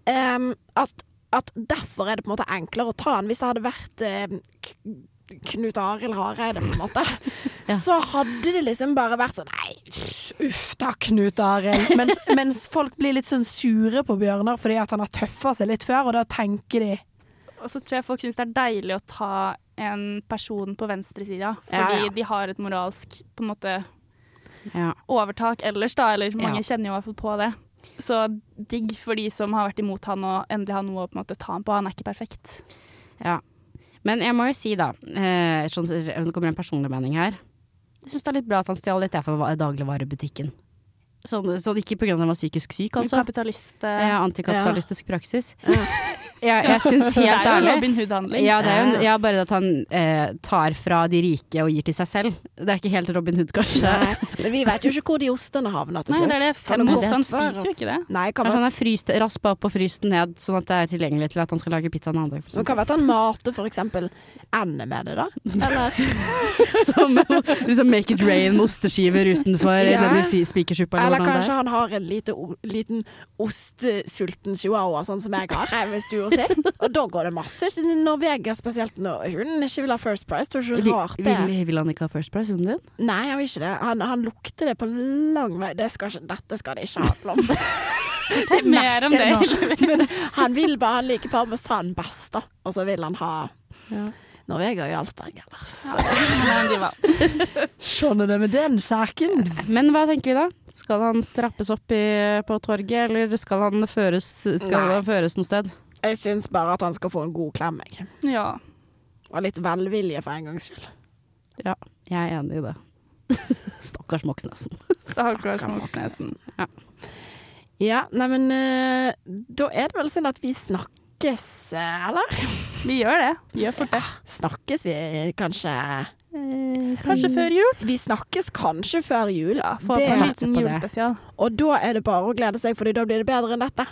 Um, at, at derfor er det på en måte enklere å ta han. Hvis det hadde vært eh, Knut Arild Hareide, på en måte, [laughs] så hadde det liksom bare vært sånn Nei, Uff da, Knut Arild. Mens, [laughs] mens folk blir litt sånn sure på Bjørnar fordi at han har tøffa seg litt før, og da tenker de Og så tror jeg folk syns det er deilig å ta en person på venstresida, Ja, fordi ja. de har et moralsk på en måte Ja. overtak ellers, da. Eller mange Ja. kjenner jo i hvert fall på det. Så digg for de som har vært imot han og endelig har noe å på en måte ta han på. Han er ikke perfekt. Ja. Men jeg må jo si, da, eh, sånn, det kommer en personlig mening her. Jeg syns det er litt bra at han stjal litt det fra va- dagligvarebutikken. Sånn, sånn ikke pga. han var psykisk syk, altså. Kapitalist eh, Ja, antikapitalistisk praksis. [laughs] Jeg, jeg syns Det er jo Robin Hood-handling. ja, det er jo, ja, bare at han eh, tar fra de rike og gir til seg selv. Det er ikke helt Robin Hood, kanskje. Nei, Men vi vet jo ikke hvor de ostene havner til slutt. Nei, det er det. Fem ost. Han spiser jo ikke det. Nei, kan han er fryst, raspa opp og fryst ned, sånn at det er tilgjengelig til at han skal lage pizza en annen dag. Men kan være at han mater for eksempel ender med det, da. Eller [laughs] Som liksom Make it rain med osteskiver utenfor Ja. denne spikersuppa. Eller det er. kanskje han har en lite, liten ostesulten chihuahua, sånn som jeg har Hvis du si. [laughs] Og da går det masse Norvegia, spesielt når hun ikke vil ha First Price. Tror ikke rart det? vil, vil han ikke ha First Price, hunden din? Nei, han vil ikke det. Han, han lukter det på lang vei. Det skal ikke, dette skal det ikke handle om. [laughs] Mer om det. Men han vil bare han liker parmesan best, da. Og så vil han ha Ja. Norvegia og Jarlsberg ellers. Han er en diva. Skjønner det med den saken. Men hva tenker vi da? Skal han strappes opp i, på torget, eller skal han føres, skal han føres noe sted? Jeg syns bare at han skal få en god klem, jeg. Ja. Og litt velvilje for en gangs skyld. Ja, jeg er enig i det. [laughs] Stakkars Moxnesen. Stakkars Moxnesen. Ja, neimen uh, Da er det vel sånn at vi snakkes, eh, eller? Vi gjør det. Vi gjør fort det. Snakkes vi kanskje Kanskje før jul. Vi snakkes kanskje før jul. Ja, Få Det- på en liten julespesial. Og da er det bare å glede seg, Fordi da blir det bedre enn dette.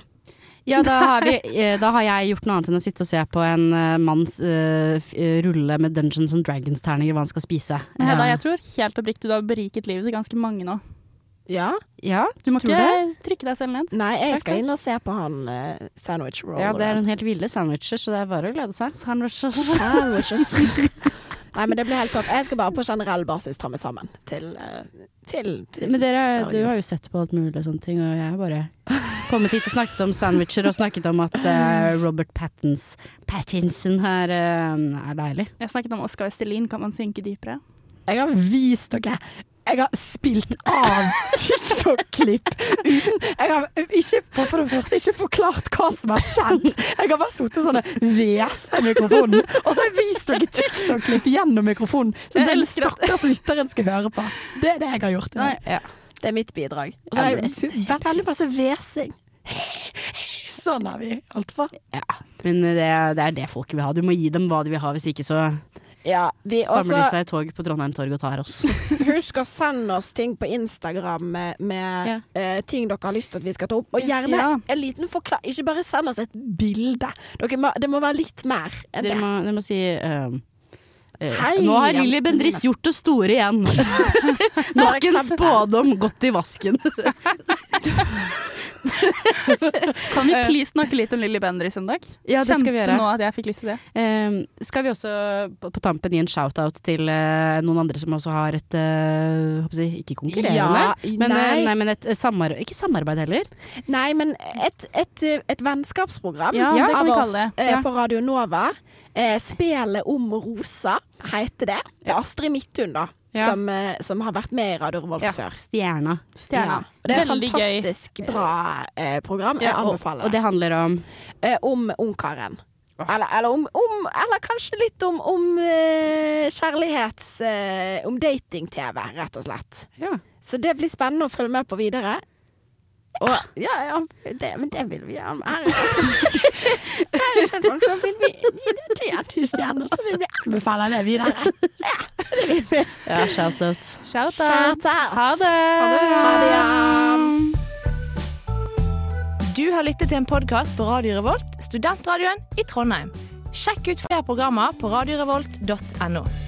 Ja, da har, vi, eh, da har jeg gjort noe annet enn å sitte og se på en eh, manns uh, eh, rulle med Dungeons and Dragons-terninger hva han skal spise. Hedda, Ja. jeg tror helt oppriktig du har beriket livet til ganske mange nå. Ja? Ja, Du må ikke trykke deg selv ned. Nei, jeg Takk, skal inn og se på han uh, sandwich roll. ja, det er en helt ville sandwicher, så det er bare å glede seg. Sandwiches. [laughs] Nei, men det blir helt topp. Jeg skal bare på generell basis ta meg sammen til, eh, til, til Men dere, du har jo sett på alt mulig og sånne ting, og jeg har bare kommet hit og snakket om sandwicher og snakket om at uh, Robert Pattins, Pattinson her uh, er deilig. Jeg snakket om Oscar Estelin, Kan man synke dypere? Jeg har vist dere Jeg har spilt av TikTok-klipp uten Jeg har ikke, for det første ikke forklart hva som har skjedd. Jeg har bare sittet sånn og i mikrofonen, og så har jeg vist dere TikTok-klipp gjennom mikrofonen, som den stakkars lytteren skal høre på. Det er det jeg har gjort i dag. Ja. Det er mitt bidrag. Og så Ja, har jeg er veldig masse hvesing. [laughs] Sånn har vi holdt på. Men det, det er det folket vil ha. Du må gi dem hva de vil ha, hvis ikke så Ja, vi samler de seg i tog på Trondheim torg og tar oss. [laughs] Husk å sende oss ting på Instagram med, med Ja. uh, ting dere har lyst til at vi skal ta opp. Og gjerne Ja. en liten forklar... Ikke bare send oss et bilde. Dere må, det må være litt mer enn Dere det. må, dere må si ehm, eh, Hei, Nå har Lilly Bendriss gjort det store igjen. [laughs] Nok en spådom gått i vasken. [laughs] [laughs] Kan vi please snakke litt om Lilly Bendriss en dag? Ja, det skal vi gjøre. Kjente nå at jeg fikk lyst til det. Um, skal vi også på, på tampen gi en shout-out til uh, noen andre som også har et uh, håper jeg, Ikke konkurrerende, Ja, men, eh, nei. nei, men et samarbeid ikke samarbeid heller. Nei, men et, et, et vennskapsprogram Ja, ja, av oss eh, Ja. på Radio Nova. Eh, Spelet om Rosa heter det. Astrid Midthun, da. Ja. Som, eh, som har vært med i Radio Revolt før. Stjerna. Stjerna. Ja. Det er et Veldig gøy. fantastisk bra eh, program. Jeg Ja, anbefaler og det handler om Eh, om ungkaren. Eller, eller, om, om, eller kanskje litt om, om uh, kjærlighets... Uh, om dating-TV, rett og slett. Ja. Så det blir spennende å følge med på videre. Og, ja, ja, det, men det vil vi gjerne. være. er [laughs] her er folk som vil vi gi det til jentestjerner, så vil vi anbefale det videre. Ja, det vil vi. Ja, shout-out. Shout-out. Shout. Ha det. Ha det, ja. Du har lyttet til en podkast på Radio Revolt, studentradioen i Trondheim. Sjekk ut flere programmer på radiorevolt.no.